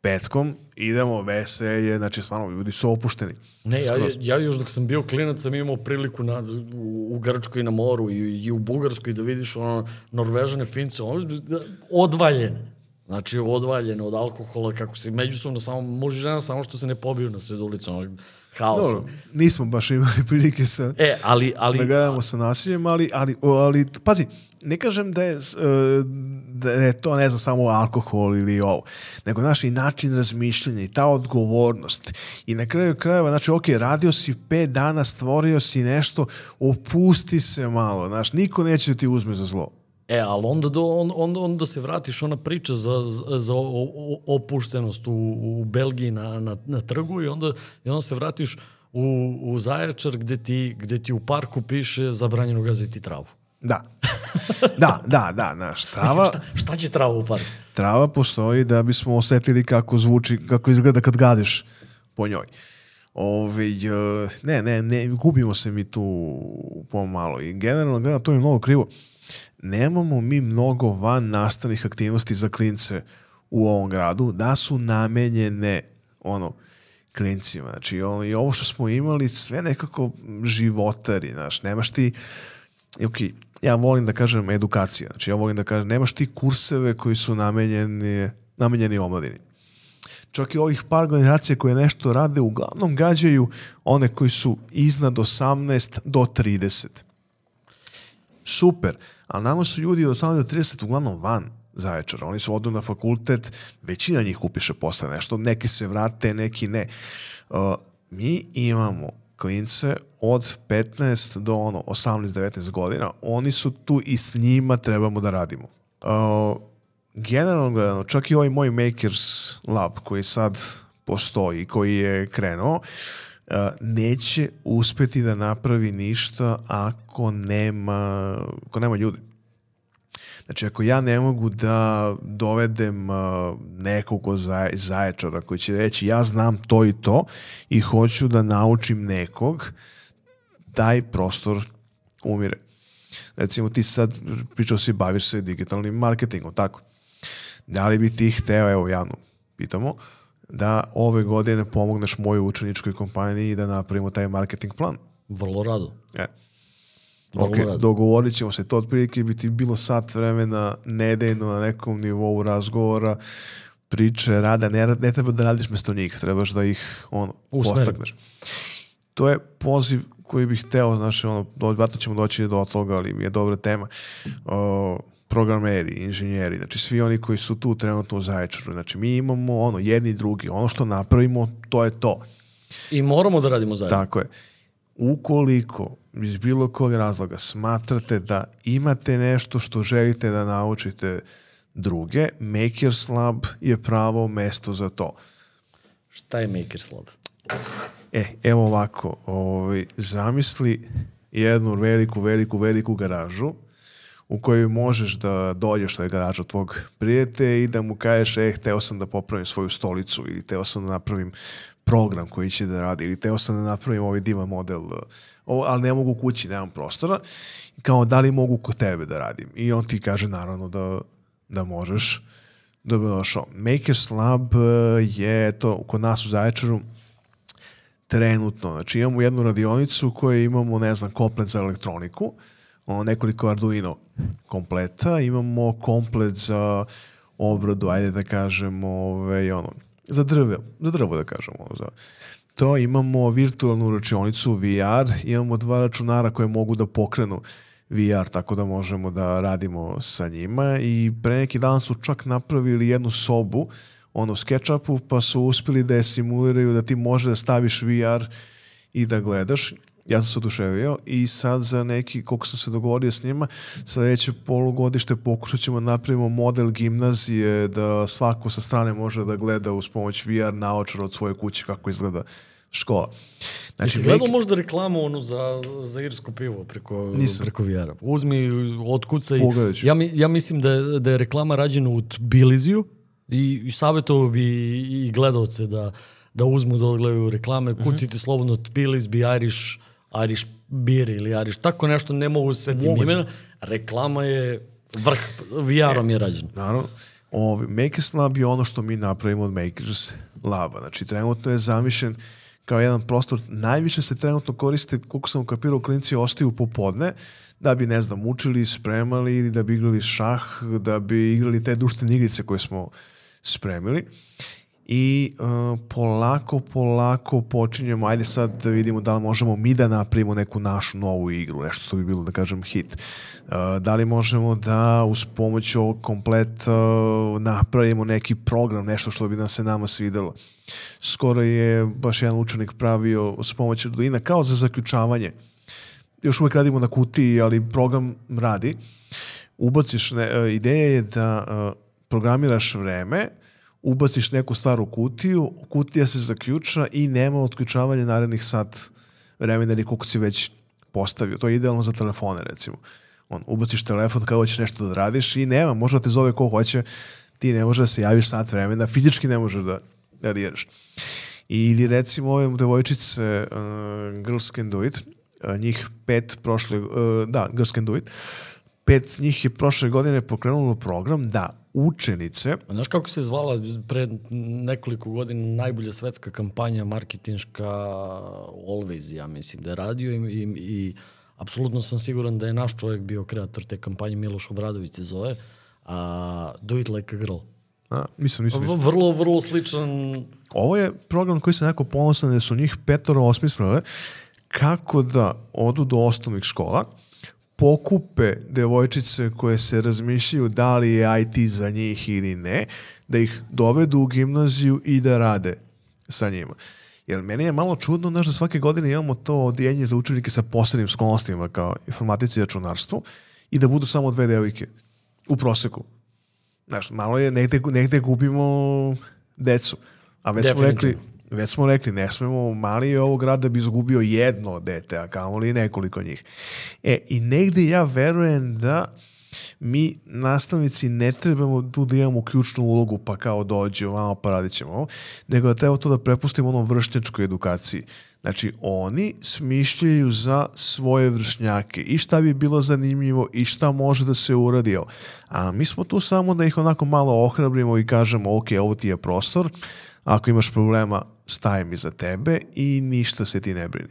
petkom idemo, veselje, znači stvarno ljudi su opušteni. Ne, ja, ja još dok sam bio klinac sam imao priliku na, u, u Grčkoj na moru i, i u Bugarskoj da vidiš ono, Norvežane, Fince, ono, odvaljene. Znači, odvaljene od alkohola, kako se međusobno samo, muž i žena, samo što se ne pobiju na sred ulicu, ono, haosom. Dobro, nismo baš imali prilike sa, e, ali, ali, da gledamo sa nasiljem, ali, ali, ali, pazi, ne kažem da je, e, da je to, ne znam, samo alkohol ili ovo, nego naš i način razmišljanja i ta odgovornost. I na kraju krajeva, znači, ok, radio si pet dana, stvorio si nešto, opusti se malo, znaš, niko neće da ti uzme za zlo. E, ali onda, do, on, onda, onda se vratiš ona priča za, za opuštenost u, u Belgiji na, na, na trgu i onda, i onda se vratiš u, u Zaječar gde ti, gde ti u parku piše zabranjeno gaziti travu. Da. Da, da, da, znaš, trava... Mislim, šta, šta će trava u parku? Trava postoji da bismo osetili kako zvuči, kako izgleda kad gaziš po njoj. Ove, ne, ne, ne, gubimo se mi tu pomalo i generalno gledam, to je mnogo krivo. Nemamo mi mnogo van nastavnih aktivnosti za klince u ovom gradu, da su namenjene ono, klincima. Znači, ono, i ovo što smo imali, sve nekako životari, znaš, nemaš ti, ok, ja volim da kažem edukacija, znači ja volim da kažem, nemaš ti kurseve koji su namenjeni, namenjeni omladini. Čak i ovih par organizacija koje nešto rade, uglavnom gađaju one koji su iznad 18 do 30. Super, ali nama su ljudi od 18 do 30 uglavnom van Zaječara. Oni su odu na fakultet, većina njih upiše posle nešto, neki se vrate, neki ne. Uh, mi imamo klince od 15 do ono 18-19 godina, oni su tu i s njima trebamo da radimo. Uh, generalno gledano, čak i ovaj moj Makers Lab koji sad postoji, koji je krenuo, uh, neće uspeti da napravi ništa ako nema, ako nema ljudi. Znači, ako ja ne mogu da dovedem nekog od zaječara koji će reći ja znam to i to i hoću da naučim nekog, taj prostor umire. recimo ti sad pričao si baviš se digitalnim marketingom, tako. Da li bi ti hteo, evo javno pitamo, da ove godine pomogneš mojoj učeničkoj kompaniji da napravimo taj marketing plan? Vrlo rado. E. Vrlo Ok, rado. dogovorit ćemo se, to otprilike bi ti bilo sat vremena nedeljno na nekom nivou razgovora, priče, rada, ne, ne treba da radiš mesto njih, trebaš da ih ono, Usmeri. postakneš. To je poziv koji bih hteo, znaš, ono, do- vjerojatno ćemo doći do toga, ali mi je dobra tema. O, programeri, inženjeri, znači svi oni koji su tu trenutno u Zaječaru, znači mi imamo ono, jedni i drugi, ono što napravimo, to je to. I moramo da radimo zajedno. Tako je. Ukoliko iz bilo kog razloga smatrate da imate nešto što želite da naučite druge, Makers Lab je pravo mesto za to. Šta je Makers Lab? E, evo ovako, ovaj, zamisli jednu veliku, veliku, veliku garažu u kojoj možeš da dođeš je garaža tvog prijatelja i da mu kažeš, e, hteo sam da popravim svoju stolicu ili hteo sam da napravim program koji će da radi ili hteo sam da napravim ovaj divan model, uh, ovo, ali ne mogu kući, nemam prostora. Kao, da li mogu kod tebe da radim? I on ti kaže, naravno, da, da možeš. Dobro došao. Makers Lab uh, je to kod nas u Zaječaru trenutno. Znači imamo jednu radionicu u kojoj imamo, ne znam, komplet za elektroniku, ono, nekoliko Arduino kompleta, imamo komplet za obradu, ajde da kažemo, ovaj, ono, za drvo, za drvo da kažemo. Ono, za, to imamo virtualnu račionicu VR, imamo dva računara koje mogu da pokrenu VR, tako da možemo da radimo sa njima i pre neki dan su čak napravili jednu sobu ono SketchUpu, pa su uspeli da je simuliraju da ti može da staviš VR i da gledaš. Ja sam se oduševio i sad za neki, koliko sam se dogovorio s njima, sledeće polugodište pokušat ćemo da napravimo model gimnazije da svako sa strane može da gleda uz pomoć VR naočar od svoje kuće kako izgleda škola. Znači, si gledao možda reklamu onu za, za irsko pivo preko, Nisam. preko VR-a? Uzmi, otkucaj. Ja, mi, ja mislim da je, da je reklama rađena u Tbiliziju i, i savjetovao bi i, i gledalce da, da uzmu da odgledaju reklame. Mhm. Kucite slobodno Tbilis bi Irish, Irish beer ili Irish, tako nešto, ne mogu se setim Moguće. imena. Reklama je vrh, VR-om je rađena. Naravno. Ovi, Makers Lab je ono što mi napravimo od Makers Laba. Znači, trenutno je zamišljen kao jedan prostor. Najviše se trenutno koriste, koliko sam ukapirao, klinici ostaju popodne, da bi, ne znam, učili, spremali, ili da bi igrali šah, da bi igrali te društvene igrice koje smo spremili. I uh, polako, polako počinjemo, ajde sad da vidimo da li možemo mi da napravimo neku našu novu igru, nešto što bi bilo, da kažem, hit. Uh, da li možemo da uz pomoć ovog kompleta uh, napravimo neki program, nešto što bi nam se nama svidelo. Skoro je baš jedan učenik pravio s pomoć Arduina kao za zaključavanje. Još uvek radimo na kutiji, ali program radi. Ubaciš, ne, uh, ideja je da uh, programiraš vreme, ubaciš neku staru kutiju, kutija se zaključa i nema otključavanja narednih sat vremena ili koliko si već postavio. To je idealno za telefone, recimo. On, ubaciš telefon kao hoćeš nešto da radiš i nema, može da te zove ko hoće, ti ne možeš da se javiš sat vremena, fizički ne možeš da, da diraš. Ili recimo ove devojčice uh, Girls Can Do It, uh, njih pet prošle, uh, da, Girls Can Do It, pet njih je prošle godine pokrenulo program da učenice Znaš kako se zvala pre nekoliko godina najbolja svetska kampanja marketinška Always, ja mislim da je radio i, i, i apsolutno sam siguran da je naš čovjek bio kreator te kampanje, Miloš Obradović se zove, a Do It Like a Girl. A, mislim, mislim, mislim. Vrlo, vrlo sličan Ovo je program koji se neko ponosan da su njih petoro osmislile kako da odu do osnovnih škola, pokupe devojčice koje se razmišljaju da li je IT za njih ili ne, da ih dovedu u gimnaziju i da rade sa njima. Jer meni je malo čudno znaš, da svake godine imamo to odijenje za učenike sa posebnim sklonostima kao informatici i računarstvo i da budu samo dve devojke u proseku. Znaš, malo je, negde, negde gubimo decu. A već smo rekli, već smo rekli, ne smemo, mali je ovog grada bi izgubio jedno dete, a kamoli nekoliko njih. E, i negde ja verujem da mi nastavnici ne trebamo tu da imamo ključnu ulogu pa kao dođe ovamo pa radit ćemo ovo, nego da treba to da prepustimo onom vršnjačkoj edukaciji. Znači, oni smišljaju za svoje vršnjake i šta bi bilo zanimljivo i šta može da se uradi. A mi smo tu samo da ih onako malo ohrabrimo i kažemo, ok, ovo ti je prostor, ako imaš problema, stajem iza tebe i ništa se ti ne brini.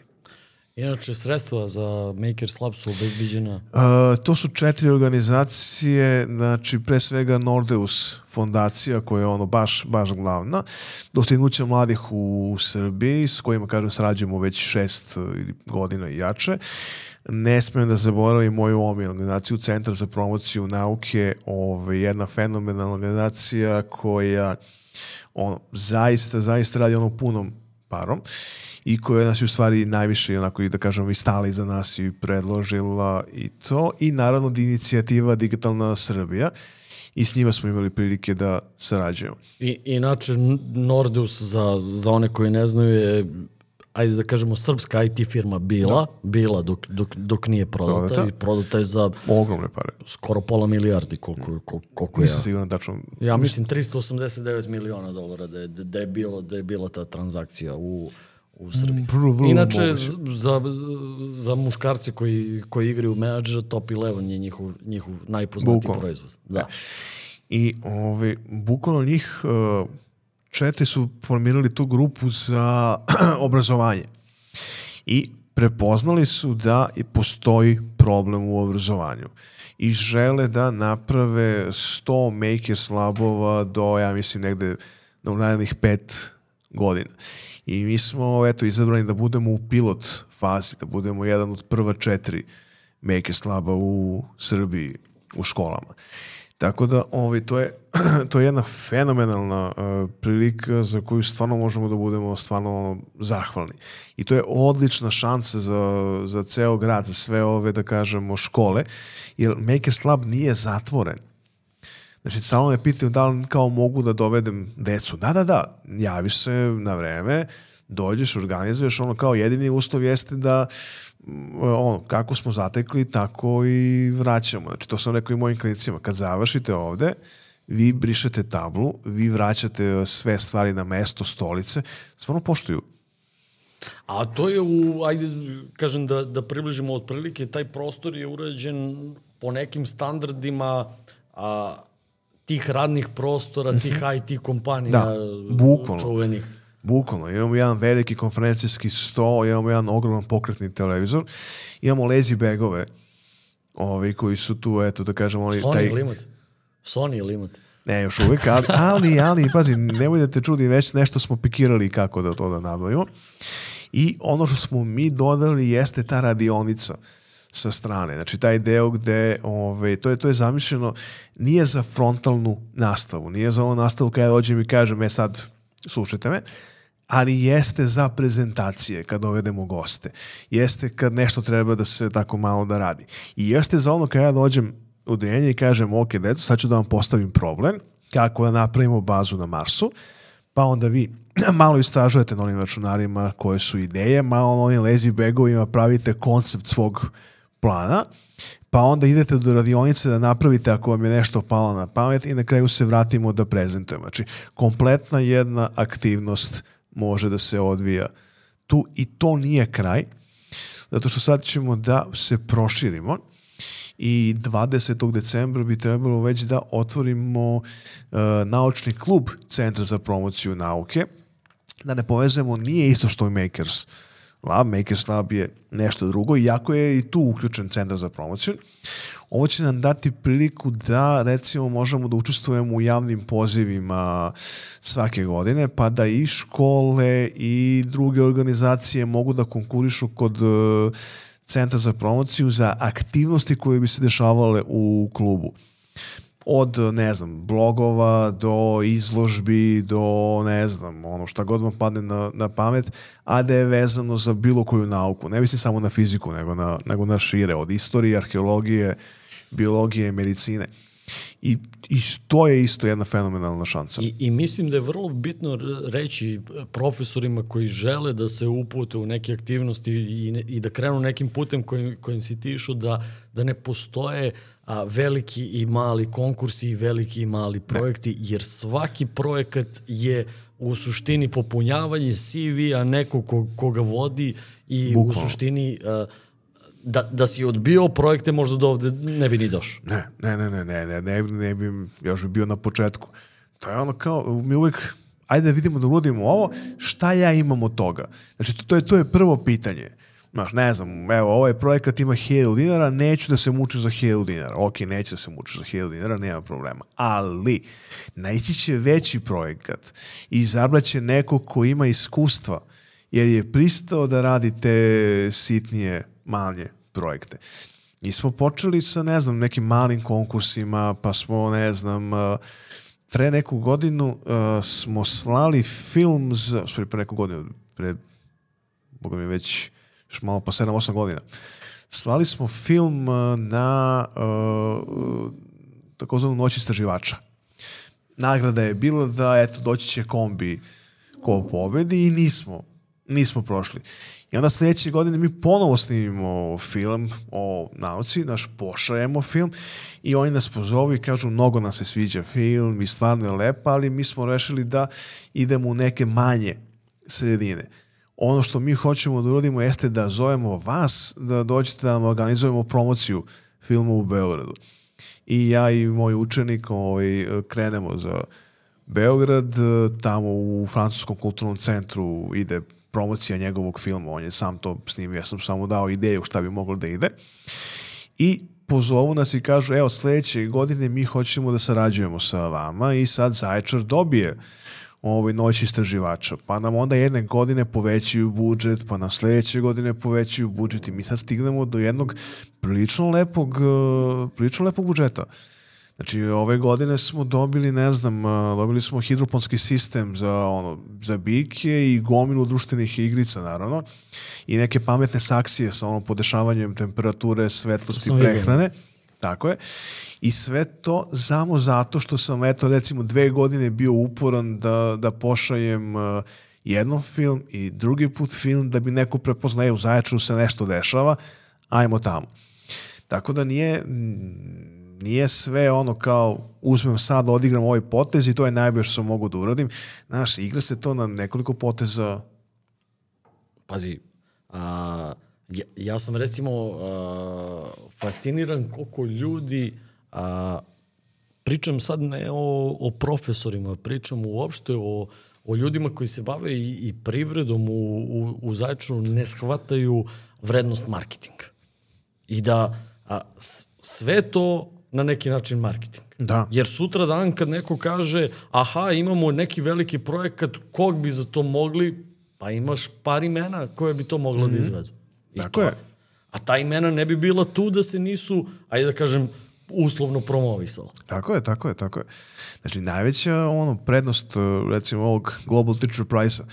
Inače, sredstva za Makers Lab su obezbiđena? Uh, to su četiri organizacije, znači pre svega Nordeus fondacija koja je ono baš, baš glavna, dostignuća mladih u Srbiji s kojima, kažem, srađujemo već šest godina i jače. Ne smijem da zaboravim moju omiju organizaciju, Centar za promociju nauke, ove, jedna fenomenalna organizacija koja ono, zaista, zaista radi ono punom parom i koja nas je u stvari najviše onako i da kažemo i stala iza nas i predložila i to i naravno da inicijativa Digitalna Srbija i s njima smo imali prilike da sarađujemo. I, inače Nordeus za, za one koji ne znaju je ajde da kažemo srpska IT firma bila, da. bila dok, dok, dok nije prodata, prodata i prodata je za ogromne pare. Skoro pola milijardi koliko, koliko, koliko Nisam siguran tačno. Ja mislim 389 miliona dolara da je, da je, bilo, da je bila ta transakcija u u Srbiji. Vrlo, vrlo Inače, za, za muškarce koji, koji igraju menadžera, Top 11 je njihov, njihov najpoznatiji Bukvalno. proizvod. Da. I ovaj, bukvalno njih uh, četiri su formirali tu grupu za obrazovanje. I prepoznali su da postoji problem u obrazovanju i žele da naprave 100 makers labova do, ja mislim, negde u narednih pet godina. I mi smo eto, izabrani da budemo u pilot fazi, da budemo jedan od prva četiri Makers Laba u Srbiji u školama. Tako da ovaj, to, je, to je jedna fenomenalna uh, prilika za koju stvarno možemo da budemo stvarno ono, zahvalni. I to je odlična šansa za, za ceo grad, za sve ove, da kažemo, škole, jer Makers Lab nije zatvoren. Znači, samo me pitaju da li kao mogu da dovedem decu. Da, da, da, javiš se na vreme, dođeš, organizuješ, ono kao jedini uslov jeste da mm, ono, kako smo zatekli, tako i vraćamo. Znači, to sam rekao i mojim klinicima. Kad završite ovde, vi brišete tablu, vi vraćate sve stvari na mesto, stolice, stvarno poštuju. A to je u, ajde, kažem da, da približimo otprilike, taj prostor je urađen po nekim standardima a, tih radnih prostora, tih mhm. IT kompanija da, bukvalno. čuvenih. Bukvalno. Imamo jedan veliki konferencijski sto, imamo jedan ogroman pokretni televizor, imamo lezi begove ovi koji su tu, eto da kažemo... Oni, Sony taj... limit. Sony limit. Ne, još uvijek, ali, ali, ali, pazi, nemoj da te čudi, već nešto smo pikirali kako da to da nabavimo. I ono što smo mi dodali jeste ta radionica sa strane. Znači taj deo gde ove, to je to je zamišljeno nije za frontalnu nastavu, nije za onu nastavu kada dođem i kažem e sad slušajte me, ali jeste za prezentacije kad dovedemo goste. Jeste kad nešto treba da se tako malo da radi. I jeste za ono kada ja dođem u denje i kažem ok, deto, sad ću da vam postavim problem, kako da napravimo bazu na Marsu, pa onda vi malo istražujete na onim računarima koje su ideje, malo na onim lazy bagovima pravite koncept svog plana, pa onda idete do radionice da napravite ako vam je nešto palo na pamet i na kraju se vratimo da prezentujemo. Znači, kompletna jedna aktivnost može da se odvija tu i to nije kraj, zato što sad ćemo da se proširimo i 20. decembra bi trebalo već da otvorimo uh, naučni klub Centra za promociju nauke, da ne povezujemo, nije isto što i Makers, Lab, Makers Lab je nešto drugo, iako je i tu uključen centar za promociju. Ovo će nam dati priliku da, recimo, možemo da učestvujemo u javnim pozivima svake godine, pa da i škole i druge organizacije mogu da konkurišu kod uh, centra za promociju za aktivnosti koje bi se dešavale u klubu od, ne znam, blogova do izložbi, do, ne znam, ono šta god vam padne na, na pamet, a da je vezano za bilo koju nauku. Ne mislim samo na fiziku, nego na, nego na šire, od istorije, arheologije, biologije, medicine. I, I to je isto jedna fenomenalna šansa. I, I mislim da je vrlo bitno reći profesorima koji žele da se upute u neke aktivnosti i, i da krenu nekim putem kojim, kojim si ti išao, da, da ne postoje a, veliki i mali konkursi i veliki i mali projekti, ne. jer svaki projekat je u suštini popunjavanje CV-a neko ko, koga vodi i Bukvalno. u suštini a, da, da si odbio projekte možda do ovde ne bi ni došao. Ne, ne, ne, ne, ne, ne, ne, ne bi, još bi bio na početku. To je ono kao, mi uvek, ajde da vidimo da urodimo ovo, šta ja imam od toga? Znači, to, to, je, to je prvo pitanje. Znaš, ne znam, evo, ovaj projekat ima 1000 dinara, neću da se mučim za 1000 dinara. Ok, neću da se mučim za 1000 dinara, nema problema. Ali, najći će veći projekat i izabraće neko ko ima iskustva, jer je pristao da radi te sitnije, manje projekte. I smo počeli sa, ne znam, nekim malim konkursima, pa smo, ne znam, pre neku godinu uh, smo slali film za, sorry, pre neku godinu, pre, boga mi već još malo pa 7-8 godina. Slali smo film na uh, takozvanu noć istraživača. Nagrada je bila da, eto, doći će kombi ko pobedi i nismo, nismo prošli. I onda sledeće godine mi ponovo snimimo film o nauci, naš pošajemo film i oni nas pozovu i kažu mnogo nam se sviđa film i stvarno je lepa, ali mi smo rešili da idemo u neke manje sredine ono što mi hoćemo da uradimo jeste da zovemo vas da dođete da nam organizujemo promociju filma u Beogradu. I ja i moj učenik ovaj, krenemo za Beograd, tamo u Francuskom kulturnom centru ide promocija njegovog filma, on je sam to snimio, ja sam samo dao ideju šta bi moglo da ide. I pozovu nas i kažu, evo, sledeće godine mi hoćemo da sarađujemo sa vama i sad Zaječar dobije ovaj, noć istraživača. Pa nam onda jedne godine povećaju budžet, pa nam sledeće godine povećaju budžet i mi sad stignemo do jednog prilično lepog, eh, prilično lepog budžeta. Znači, ove godine smo dobili, ne znam, eh, dobili smo hidroponski sistem za, ono, za bike i gomilu društvenih igrica, naravno, i neke pametne saksije sa ono podešavanjem temperature, svetlosti, prehrane. Tako je. I sve to samo zato što sam, eto, recimo dve godine bio uporan da, da pošajem uh, jednom film i drugi put film da bi neko prepoznao, e, u Zaječaru se nešto dešava, ajmo tamo. Tako da nije, nije sve ono kao uzmem sad, odigram ovaj potez i to je najbolje što sam mogu da uradim. Znaš, igra se to na nekoliko poteza. Pazi, a, ja, ja sam recimo a, fasciniran koliko ljudi A, pričam sad ne o, o profesorima, pričam uopšte o, o ljudima koji se bave i, i privredom u, u, u Zaječaru ne shvataju vrednost marketinga. I da a, sve to na neki način marketing. Da. Jer sutra dan kad neko kaže aha, imamo neki veliki projekat, kog bi za to mogli, pa imaš par imena koje bi to moglo mm -hmm. da mhm. izvedu. I Tako to, je. A ta imena ne bi bila tu da se nisu, ajde da kažem, uslovno promovisalo. Tako je, tako je, tako je. Znači, najveća ono, prednost, e, recimo, ovog Global Teacher Price-a,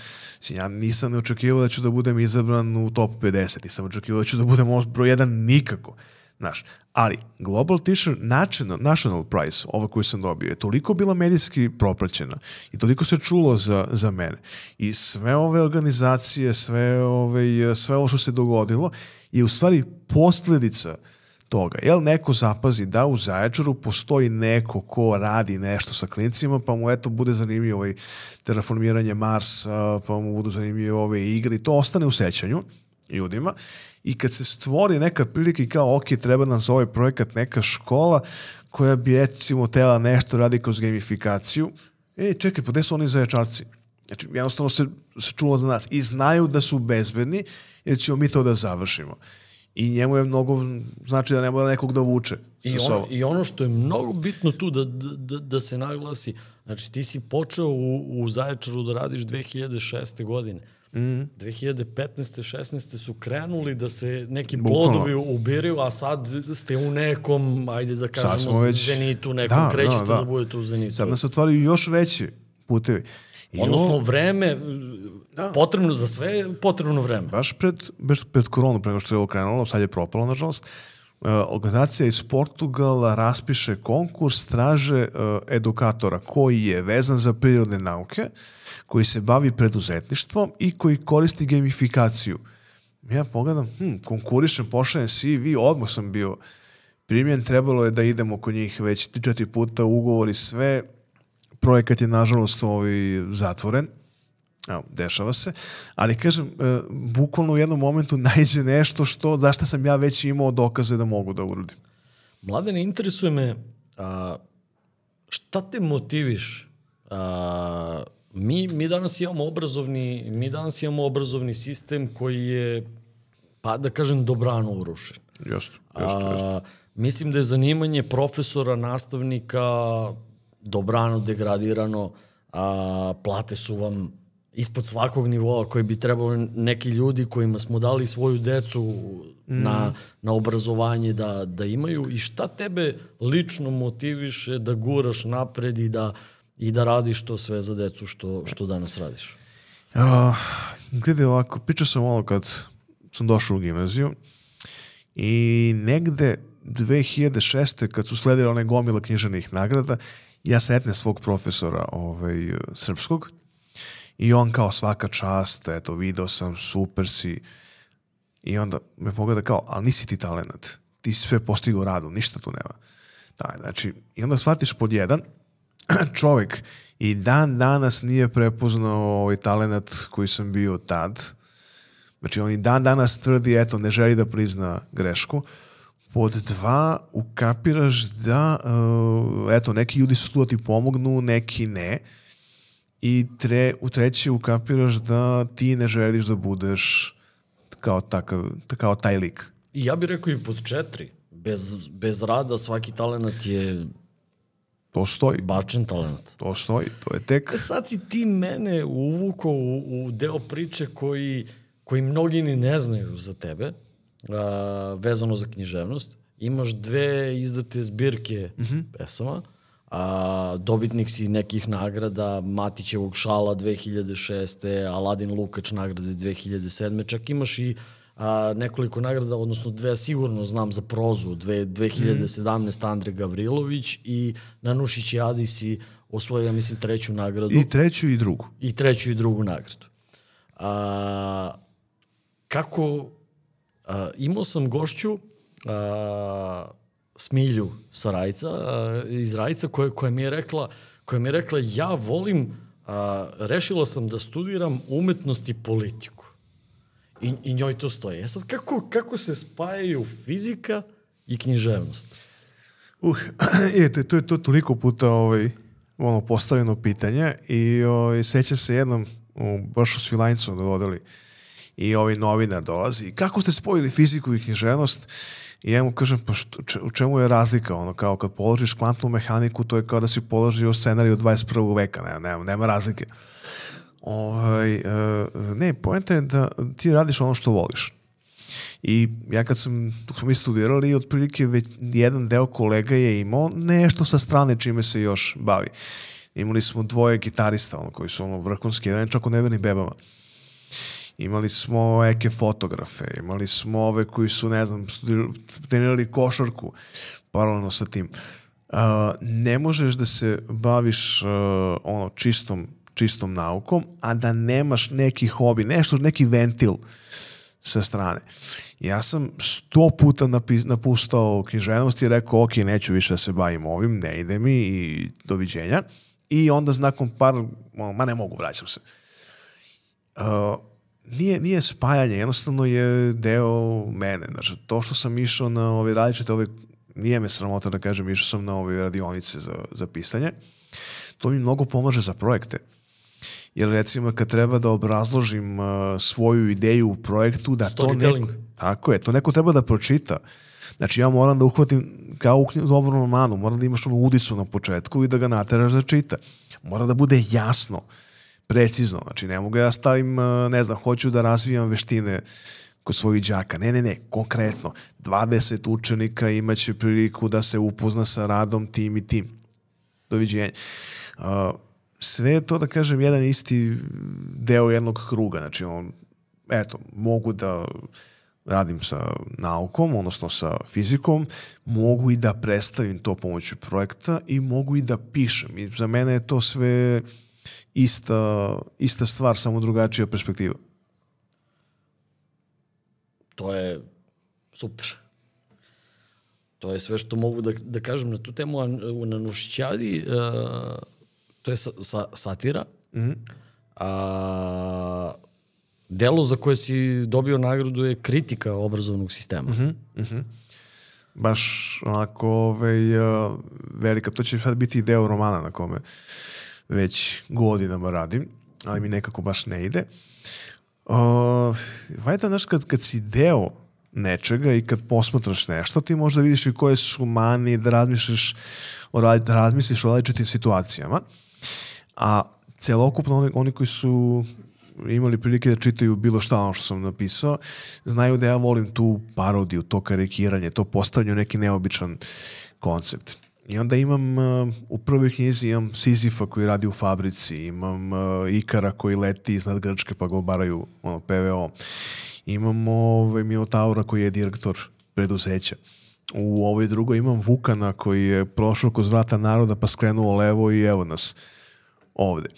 ja nisam ne očekivao da ću da budem izabran u top 50, nisam očekivao da ću da budem broj jedan nikako. Znaš, ali Global Teacher National, National Prize, ova koju sam dobio, je toliko bila medijski propraćena i toliko se čulo za, za mene. I sve ove organizacije, sve, ove, sve ovo što se dogodilo je u stvari posledica uh, toga. Jel neko zapazi da u Zaječaru postoji neko ko radi nešto sa klincima, pa mu eto bude zanimljivo ovaj terraformiranje Marsa, pa mu budu zanimljive ove igre i to ostane u sećanju ljudima i kad se stvori neka prilika i kao ok, treba nam za ovaj projekat neka škola koja bi recimo tela nešto radi kroz gamifikaciju, e čekaj, pa gde su oni zaječarci? Znači, jednostavno se, se čulo za nas i znaju da su bezbedni jer ćemo mi to da završimo i njemu je mnogo, znači da ne mora nekog da vuče. I, on, I ono što je mnogo bitno tu da, da, da se naglasi, znači ti si počeo u, u Zaječaru da radiš 2006. godine. Mm -hmm. 2015. 16. su krenuli da se neki Bukvalno. plodovi ubiraju, a sad ste u nekom, ajde da kažemo, već... zenitu, nekom da, krećete da, da. da budete u zenitu. Sad nas otvaraju još veći putevi. I Odnosno ovo... vreme, da. potrebno za sve, potrebno vreme. Baš pred, baš pred koronu, prema što je ovo krenulo, sad je propalo, nažalost, organizacija iz Portugala raspiše konkurs, traže uh, edukatora koji je vezan za prirodne nauke, koji se bavi preduzetništvom i koji koristi gamifikaciju. Ja pogledam, hm, konkurišem, pošaljem CV, odmah sam bio primjen, trebalo je da idemo kod njih već 3-4 puta ugovori sve, projekat je nažalost ovaj, zatvoren, Evo, dešava se, ali kažem, e, bukvalno u jednom momentu najđe nešto što, zašto sam ja već imao dokaze da mogu da uradim. Mladene, interesuje me a, šta te motiviš? A, mi, mi danas imamo obrazovni, mi danas imamo obrazovni sistem koji je, pa da kažem, dobrano urušen. Jeste, jeste, jeste. Mislim da je zanimanje profesora, nastavnika dobrano degradirano, a, plate su vam ispod svakog nivoa koji bi trebalo neki ljudi kojima smo dali svoju decu mm. na, na obrazovanje da, da imaju i šta tebe lično motiviše da guraš napred i da, i da radiš to sve za decu što, što danas radiš? Uh, gledaj ovako, pričao sam malo kad sam došao u gimnaziju i negde 2006. kad su sledili one gomila knjižanih nagrada, ja sretne svog profesora ovaj, srpskog i on kao svaka čast, eto, video sam, super si. I onda me pogleda kao, ali nisi ti talent, ti si sve postigao radom, ništa tu nema. Da, znači, i onda shvatiš pod jedan, čovjek i dan danas nije prepoznao ovaj talent koji sam bio tad. Znači, on i dan danas tvrdi, eto, ne želi da prizna grešku. Pod dva, ukapiraš da, uh, eto, neki ljudi su tu da ti pomognu, neki ne. I tre, u treći ukapiraš da ti ne želiš da budeš kao, takav, kao taj lik. I ja bih rekao i pod četiri. Bez, bez rada svaki talent je To stoji. Bačen talent. To stoji, to je tek... E sad si ti mene uvuko u, u deo priče koji, koji mnogi ni ne znaju za tebe, a, vezano za književnost. Imaš dve izdate zbirke mm -hmm. pesama, a, dobitnik si nekih nagrada, Matićevog šala 2006. Aladin Lukač nagrade 2007. Čak imaš i a, nekoliko nagrada, odnosno dve sigurno znam za prozu, dve, 2017. Mm. Andre Gavrilović i Nanušić i Adisi osvojio, ja mislim, treću nagradu. I treću i drugu. I treću i drugu nagradu. A, kako, a, imao sam gošću a, Smilju sa Rajca, a, iz Rajca, koja, koja mi je rekla, koja mi je rekla, ja volim, a, rešila sam da studiram umetnost i politiku. I, i njoj to stoji. E sad, kako, kako se spajaju fizika i književnost? Uh, je, to, to je to toliko puta ovaj, ono postavljeno pitanje i ovaj, seća se jednom u, baš u Svilajncu da dodali i ovaj novinar dolazi. Kako ste spojili fiziku i književnost? I ja mu kažem, pa što, u čemu je razlika? Ono, kao kad položiš kvantnu mehaniku, to je kao da si položio scenariju 21. veka, nema, nema, nema razlike. Ovaj, uh, ne, pojenta je da ti radiš ono što voliš. I ja kad sam, dok smo mi studirali, otprilike već jedan deo kolega je imao nešto sa strane čime se još bavi. Imali smo dvoje gitarista, ono, koji su ono vrhunski, jedan čak u nevernim bebama. Imali smo eke fotografe, imali smo ove koji su, ne znam, trenirali košarku paralelno sa tim. Uh, ne možeš da se baviš uh, ono čistom čistom naukom, a da nemaš neki hobi, nešto, neki ventil sa strane. Ja sam sto puta napustao književnost i rekao, ok, neću više da se bavim ovim, ne ide mi i doviđenja. I onda nakon par, ma ne mogu, vraćam se. Uh, nije, nije spajanje, jednostavno je deo mene. Znači, to što sam išao na ove različite, ove, nije me sramota da kažem, išao sam na ove radionice za, za pisanje, to mi mnogo pomaže za projekte. Jer recimo kad treba da obrazložim uh, svoju ideju u projektu, da to neko, tako je, to neko treba da pročita. Znači ja moram da uhvatim kao u dobrom romanu, moram da imaš onu udicu na početku i da ga nateraš da čita. Mora da bude jasno, precizno. Znači ne mogu ja stavim, uh, ne znam, hoću da razvijam veštine kod svojih đaka. Ne, ne, ne, konkretno. 20 učenika imaće priliku da se upozna sa radom tim i tim. Doviđenja. Uh, sve je to, da kažem, jedan isti deo jednog kruga. Znači, on, eto, mogu da radim sa naukom, odnosno sa fizikom, mogu i da predstavim to pomoću projekta i mogu i da pišem. I za mene je to sve ista, ista stvar, samo drugačija perspektiva. To je super. To je sve što mogu da, da kažem na tu temu. A na Nušćadi, uh, to je sa, sa, satira. Mm -hmm. a, delo za koje si dobio nagradu je kritika obrazovnog sistema. Mm -hmm. Mm -hmm. Baš onako ovaj, uh, velika, to će sad biti deo romana na kome već godinama radim, ali mi nekako baš ne ide. Uh, vajda, znaš, kad, kad si deo nečega i kad posmatraš nešto, ti možda vidiš i koje su mani, da razmišljaš o, da razmisliš o različitim situacijama. A celokupno oni, oni koji su imali prilike da čitaju bilo šta ono što sam napisao, znaju da ja volim tu parodiju, to karikiranje, to postavljanje neki neobičan koncept. I onda imam, uh, u prvoj knjizi imam Sizifa koji radi u fabrici, imam uh, Ikara koji leti iznad Grčke pa ga obaraju ono, PVO. Imam ovaj, Minotaura koji je direktor preduzeća. U ovoj drugoj imam Vukana koji je prošao kroz vrata naroda pa skrenuo levo i evo nas ovde.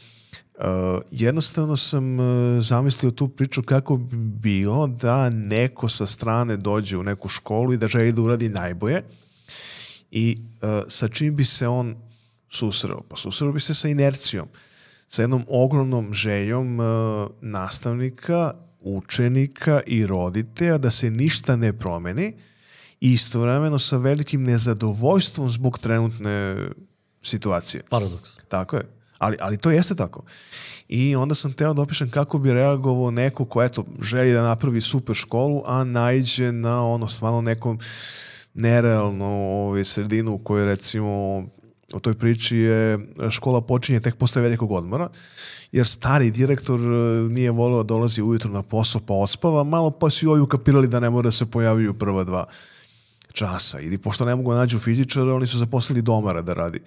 Uh, jednostavno sam uh, zamislio tu priču kako bi bilo da neko sa strane dođe u neku školu i da želi da uradi najboje i uh, sa čim bi se on susreo? Pa susreo bi se sa inercijom, sa jednom ogromnom željom uh, nastavnika, učenika i roditelja da se ništa ne promeni i istovremeno sa velikim nezadovoljstvom zbog trenutne situacije. Paradoks. Tako je. Ali, ali to jeste tako. I onda sam teo da opišem kako bi reagovao neko ko eto, želi da napravi super školu, a najđe na ono stvarno nekom nerealno ovaj, sredinu u kojoj recimo u toj priči je škola počinje tek posle velikog odmora, jer stari direktor e, nije volio da dolazi ujutro na posao pa odspava, malo pa su i ovi ukapirali da ne mora da se pojavljuju prva dva časa. Ili pošto ne mogu da nađu fizičara, oni su zaposlili domara da radi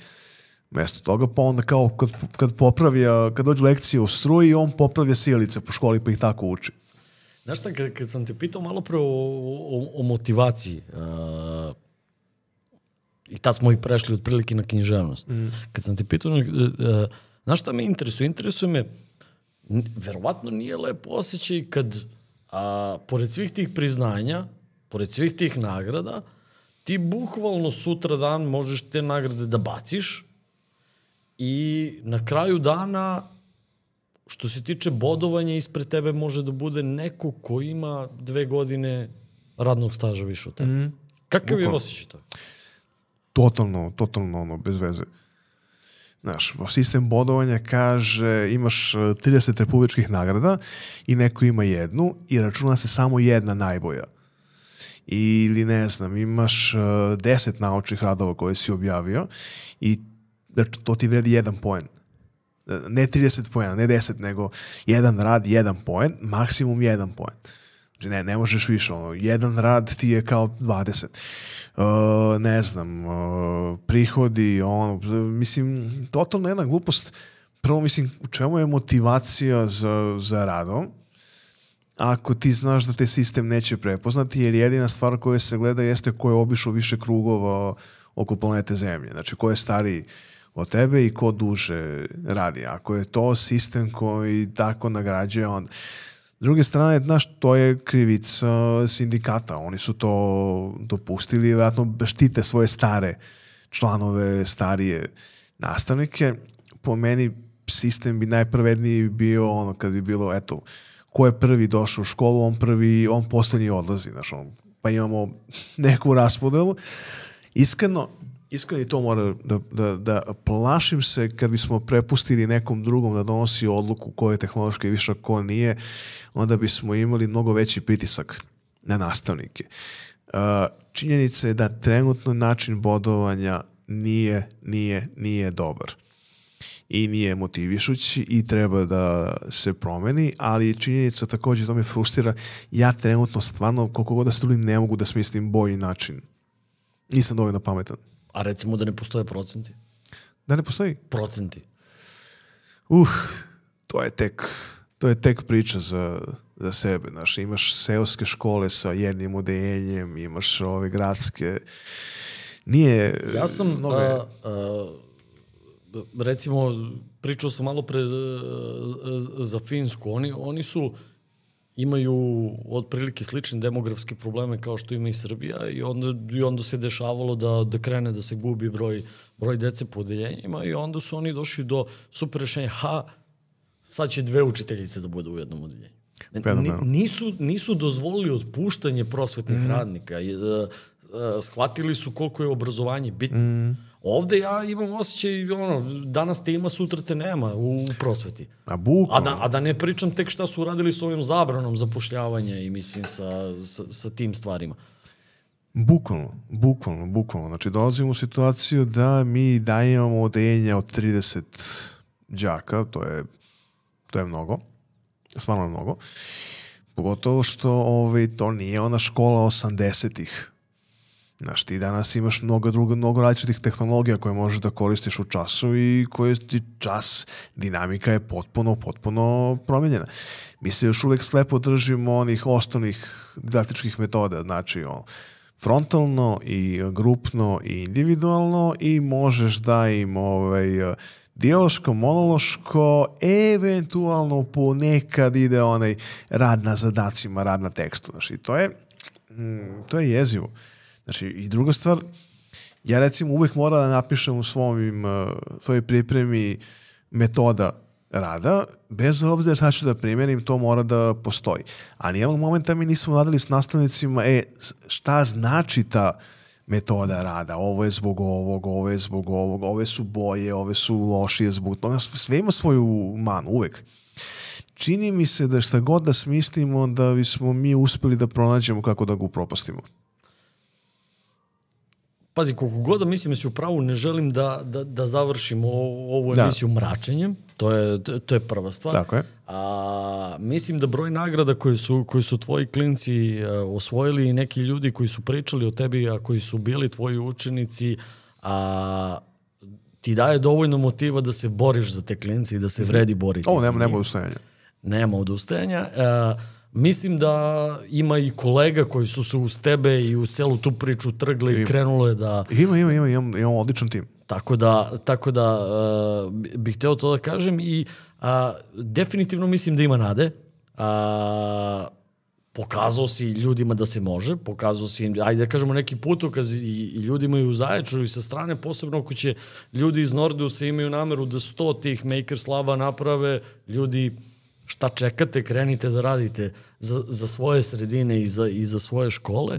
mesto toga, pa onda kao kad, kad popravlja, kad dođu lekcije u struji, on popravlja sjelice po školi pa ih tako uči. Znaš šta, kad, kad sam te pitao malo pre o, o, o motivaciji, uh, i tad smo i prešli otprilike na književnost. Mm. Kad sam te pitao, uh, znaš šta me interesuje? Interesuje me, verovatno nije lepo osjećaj kad, a, pored svih tih priznanja, pored svih tih nagrada, ti bukvalno sutra dan možeš te nagrade da baciš i na kraju dana što se tiče bodovanja ispred tebe može da bude neko ko ima dve godine radnog staža više od tebe. Mm. Kakav je osjećaj to? Totalno, totalno ono, bez veze. Znaš, sistem bodovanja kaže imaš 30 e, republičkih nagrada i neko ima jednu i računa se samo jedna najboja. Ili ne znam, imaš 10 e, naučnih radova koje si objavio i znači, to ti vredi jedan poen ne 30 poena, ne 10, nego jedan rad, jedan poen, maksimum jedan poen. Znači ne, ne možeš više, ono, jedan rad ti je kao 20. Uh, ne znam, uh, prihodi, ono, mislim, totalno jedna glupost. Prvo, mislim, u čemu je motivacija za, za radom? Ako ti znaš da te sistem neće prepoznati, jer jedina stvar koja se gleda jeste ko je obišao više krugova oko planete Zemlje. Znači, ko je stariji od tebe i ko duže radi. Ako je to sistem koji tako nagrađuje, on... S druge strane, znaš, to je krivica sindikata. Oni su to dopustili i vjerojatno štite svoje stare članove, starije nastavnike. Po meni sistem bi najpravedniji bio ono kad bi bilo, eto, ko je prvi došao u školu, on prvi, on poslednji odlazi, znaš, on, pa imamo neku raspodelu. Iskreno, iskreno i to mora da, da, da plašim se kad bismo prepustili nekom drugom da donosi odluku ko je tehnološki višak, ko nije, onda bismo imali mnogo veći pritisak na nastavnike. Činjenica je da trenutno način bodovanja nije, nije, nije dobar i nije motivišući i treba da se promeni, ali činjenica takođe to me frustrira, ja trenutno stvarno koliko god da strudim ne mogu da smislim bolji način. Nisam dovoljno pametan. A recimo da ne postoje procenti. Da ne postoji? Procenti. Uh, to je tek, to je tek priča za, za sebe. Znaš, imaš seoske škole sa jednim odeljenjem, imaš ove gradske. Nije... Ja sam, mnogo a, a, recimo, pričao sam malo pre a, za Finsku. Oni, oni su imaju otprilike slične demografske probleme kao što ima i Srbija i onda, i onda se dešavalo da, da krene da se gubi broj, broj dece po odeljenjima i onda su oni došli do super rešenja, ha, sad će dve učiteljice da bude u jednom odeljenju. Fenomenalno. Nisu, nisu dozvolili otpuštanje prosvetnih mm. radnika. I, uh, uh, shvatili su koliko je obrazovanje bitno. Mm. Ovde ja imam osjećaj, ono, danas te ima, sutra te nema u, prosveti. A. A da, a da ne pričam tek šta su uradili s ovim zabranom zapošljavanja i mislim sa, sa, sa tim stvarima. Bukvalno, bukvalno, bukvalno. Znači, dolazimo u situaciju da mi dajemo odeljenja od 30 đaka, to je, to je mnogo, stvarno je mnogo. Pogotovo što ovaj, to nije ona škola 80-ih. Znaš, ti danas imaš mnogo, drugo, mnogo različitih tehnologija koje možeš da koristiš u času i koje ti čas, dinamika je potpuno, potpuno promenjena. Mi se još uvek slepo držimo onih osnovnih didaktičkih metoda, znači on, frontalno i grupno i individualno i možeš da im ovaj, dijaloško, monološko, eventualno ponekad ide onaj rad na zadacima, rad na tekstu. Znači, to je, mm, to je jezivo. Znači, i druga stvar, ja recimo uvek moram da napišem u svojim, uh, svojoj pripremi metoda rada, bez obzira šta ću da primenim, to mora da postoji. A nijednog momenta mi nismo nadali s nastavnicima, e, šta znači ta metoda rada, ovo je zbog ovog, ovo je zbog ovog, ove su boje, ove su lošije zbog toga, sve ima svoju manu, uvek. Čini mi se da šta god da smislimo, da bismo mi uspeli da pronađemo kako da ga upropastimo. Pazi, koliko god da mislim da si u pravu, ne želim da, da, da završimo o- ovu Da. emisiju mračenjem. To je, to- je prva stvar. Tako je. A, mislim da broj nagrada koje su, koji su tvoji klinci a, osvojili i neki ljudi koji su pričali o tebi, a koji su bili tvoji učenici, a, ti daje dovoljno motiva da se boriš za te klince i da se vredi boriti Ovo nema, nema ustajanja. nema odustajanja. E, mislim da ima i kolega koji su se uz tebe i uz celu tu priču trgle i krenule da... Ima, ima, ima, imam, imam odličan tim. Tako da, tako da uh, bih hteo to da kažem i uh, definitivno mislim da ima nade. Uh, pokazao si ljudima da se može, pokazao si im, ajde da kažemo neki putokaz i, i ljudima i u Zaječaru i sa strane, posebno ako će ljudi iz Nordusa imaju nameru da sto tih Makers Laba naprave, ljudi šta čekate, krenite da radite za, za svoje sredine i za, i za svoje škole.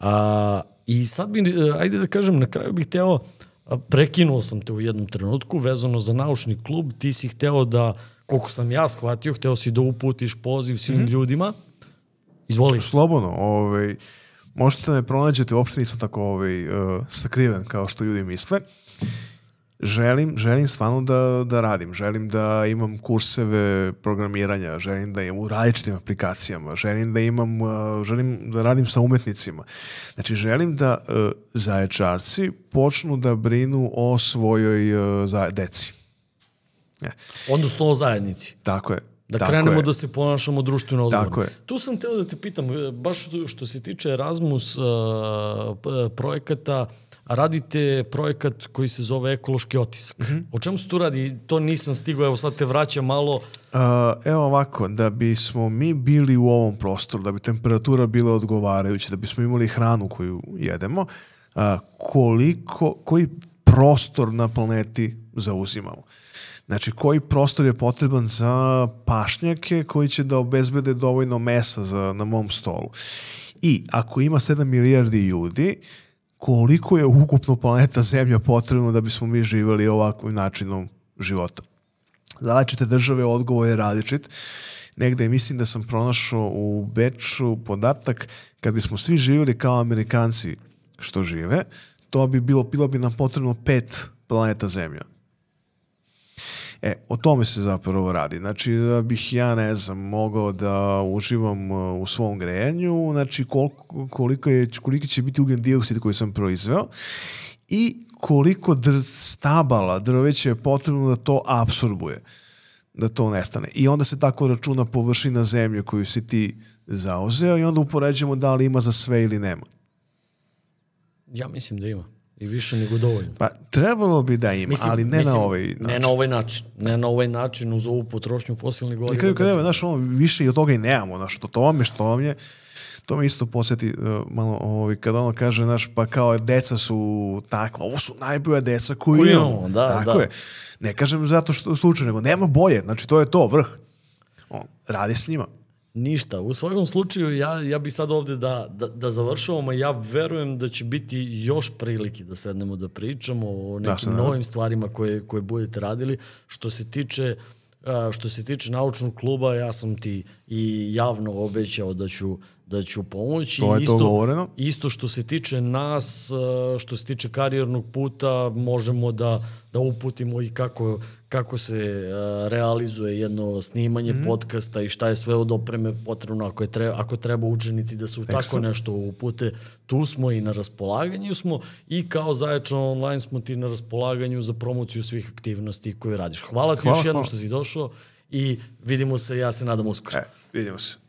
A, I sad bi, e, ajde da kažem, na kraju bih hteo, a, prekinuo sam te u jednom trenutku vezano za naučni klub, ti si hteo da, koliko sam ja shvatio, hteo si da uputiš poziv svim mm -hmm. ljudima. Izvoli. Slobodno, ovaj, možete da me pronađete, uopšte nisam tako ovaj, uh, sakriven kao što ljudi misle. Želim, želim stvarno da, da radim, želim da imam kurseve programiranja, želim da imam u različitim aplikacijama, želim da imam, uh, želim da radim sa umetnicima. Znači, želim da uh, zaječarci počnu da brinu o svojoj uh, za, deci. Ja, Odnosno o zajednici. tako je. Da tako krenemo je. da se ponašamo društveno odgovorno. Tako je. Tu sam teo da te pitam, e, baš što- se tiče Erasmus uh, projekata, radite projekat koji se zove ekološki otisak. Mm. -hmm. O čemu se tu radi? To nisam stigao, evo sad te vraćam malo. Uh, evo ovako, da bismo mi bili u ovom prostoru, da bi temperatura bila odgovarajuća, da bismo imali hranu koju jedemo, uh, koliko, koji prostor na planeti zauzimamo. Znači, koji prostor je potreban za pašnjake koji će da obezbede dovoljno mesa za, na mom stolu. I ako ima 7 milijardi ljudi, koliko je ukupno planeta Zemlja potrebno da bismo mi živjeli ovakvim načinom života. Za države odgovor je različit. Negde mislim da sam pronašao u Beču podatak kad bismo svi živjeli kao Amerikanci što žive, to bi bilo, bilo bi nam potrebno pet planeta Zemlja. E, o tome se zapravo radi. Znači, da bih ja, ne znam, mogao da uživam uh, u svom grejanju, znači koliko, koliko, je, koliki će biti ugljen dioksid koji sam proizveo i koliko dr stabala drveća je potrebno da to apsorbuje. da to nestane. I onda se tako računa površina zemlje koju si ti zauzeo i onda upoređujemo da li ima za sve ili nema. Ja mislim da ima. I više nego dovoljno. Pa trebalo bi da ima, Mislim, ali ne mislim, na ovaj način. Ne na ovaj način. Ne na ovaj način uz ovu potrošnju fosilnih I goriva. kraju kada, znaš, ono, više i od toga i nemamo, znaš, to, to vam je što vam je, to me isto posjeti uh, malo, ovaj, kada ono kaže, znaš, pa kao deca su takva, ovo su najbolja deca koju Koju imamo. imamo, da, Tako da. je. Ne kažem zato što slučaj, nego nema bolje, znači to je to, vrh. On, radi s njima. Ništa. U svakom slučaju ja, ja bi sad ovde da, da, da završavamo, ja verujem da će biti još prilike da sednemo da pričamo o nekim se nadam. novim stvarima koje, koje budete radili. Što se tiče što se tiče naučnog kluba, ja sam ti i javno obećao da ću, da ću pomoći. To je to isto, govoreno. Isto što se tiče nas, što se tiče karijernog puta, možemo da, da uputimo i kako, kako se a, realizuje jedno snimanje mm -hmm. podcasta i šta je sve od opreme potrebno ako, je treba, ako treba učenici da se u tako nešto upute. Tu smo i na raspolaganju smo i kao Zaječan online smo ti na raspolaganju za promociju svih aktivnosti koje radiš. Hvala ti Hvala, još jednom što si došao i vidimo se, ja se nadam uskoro. E, vidimo se.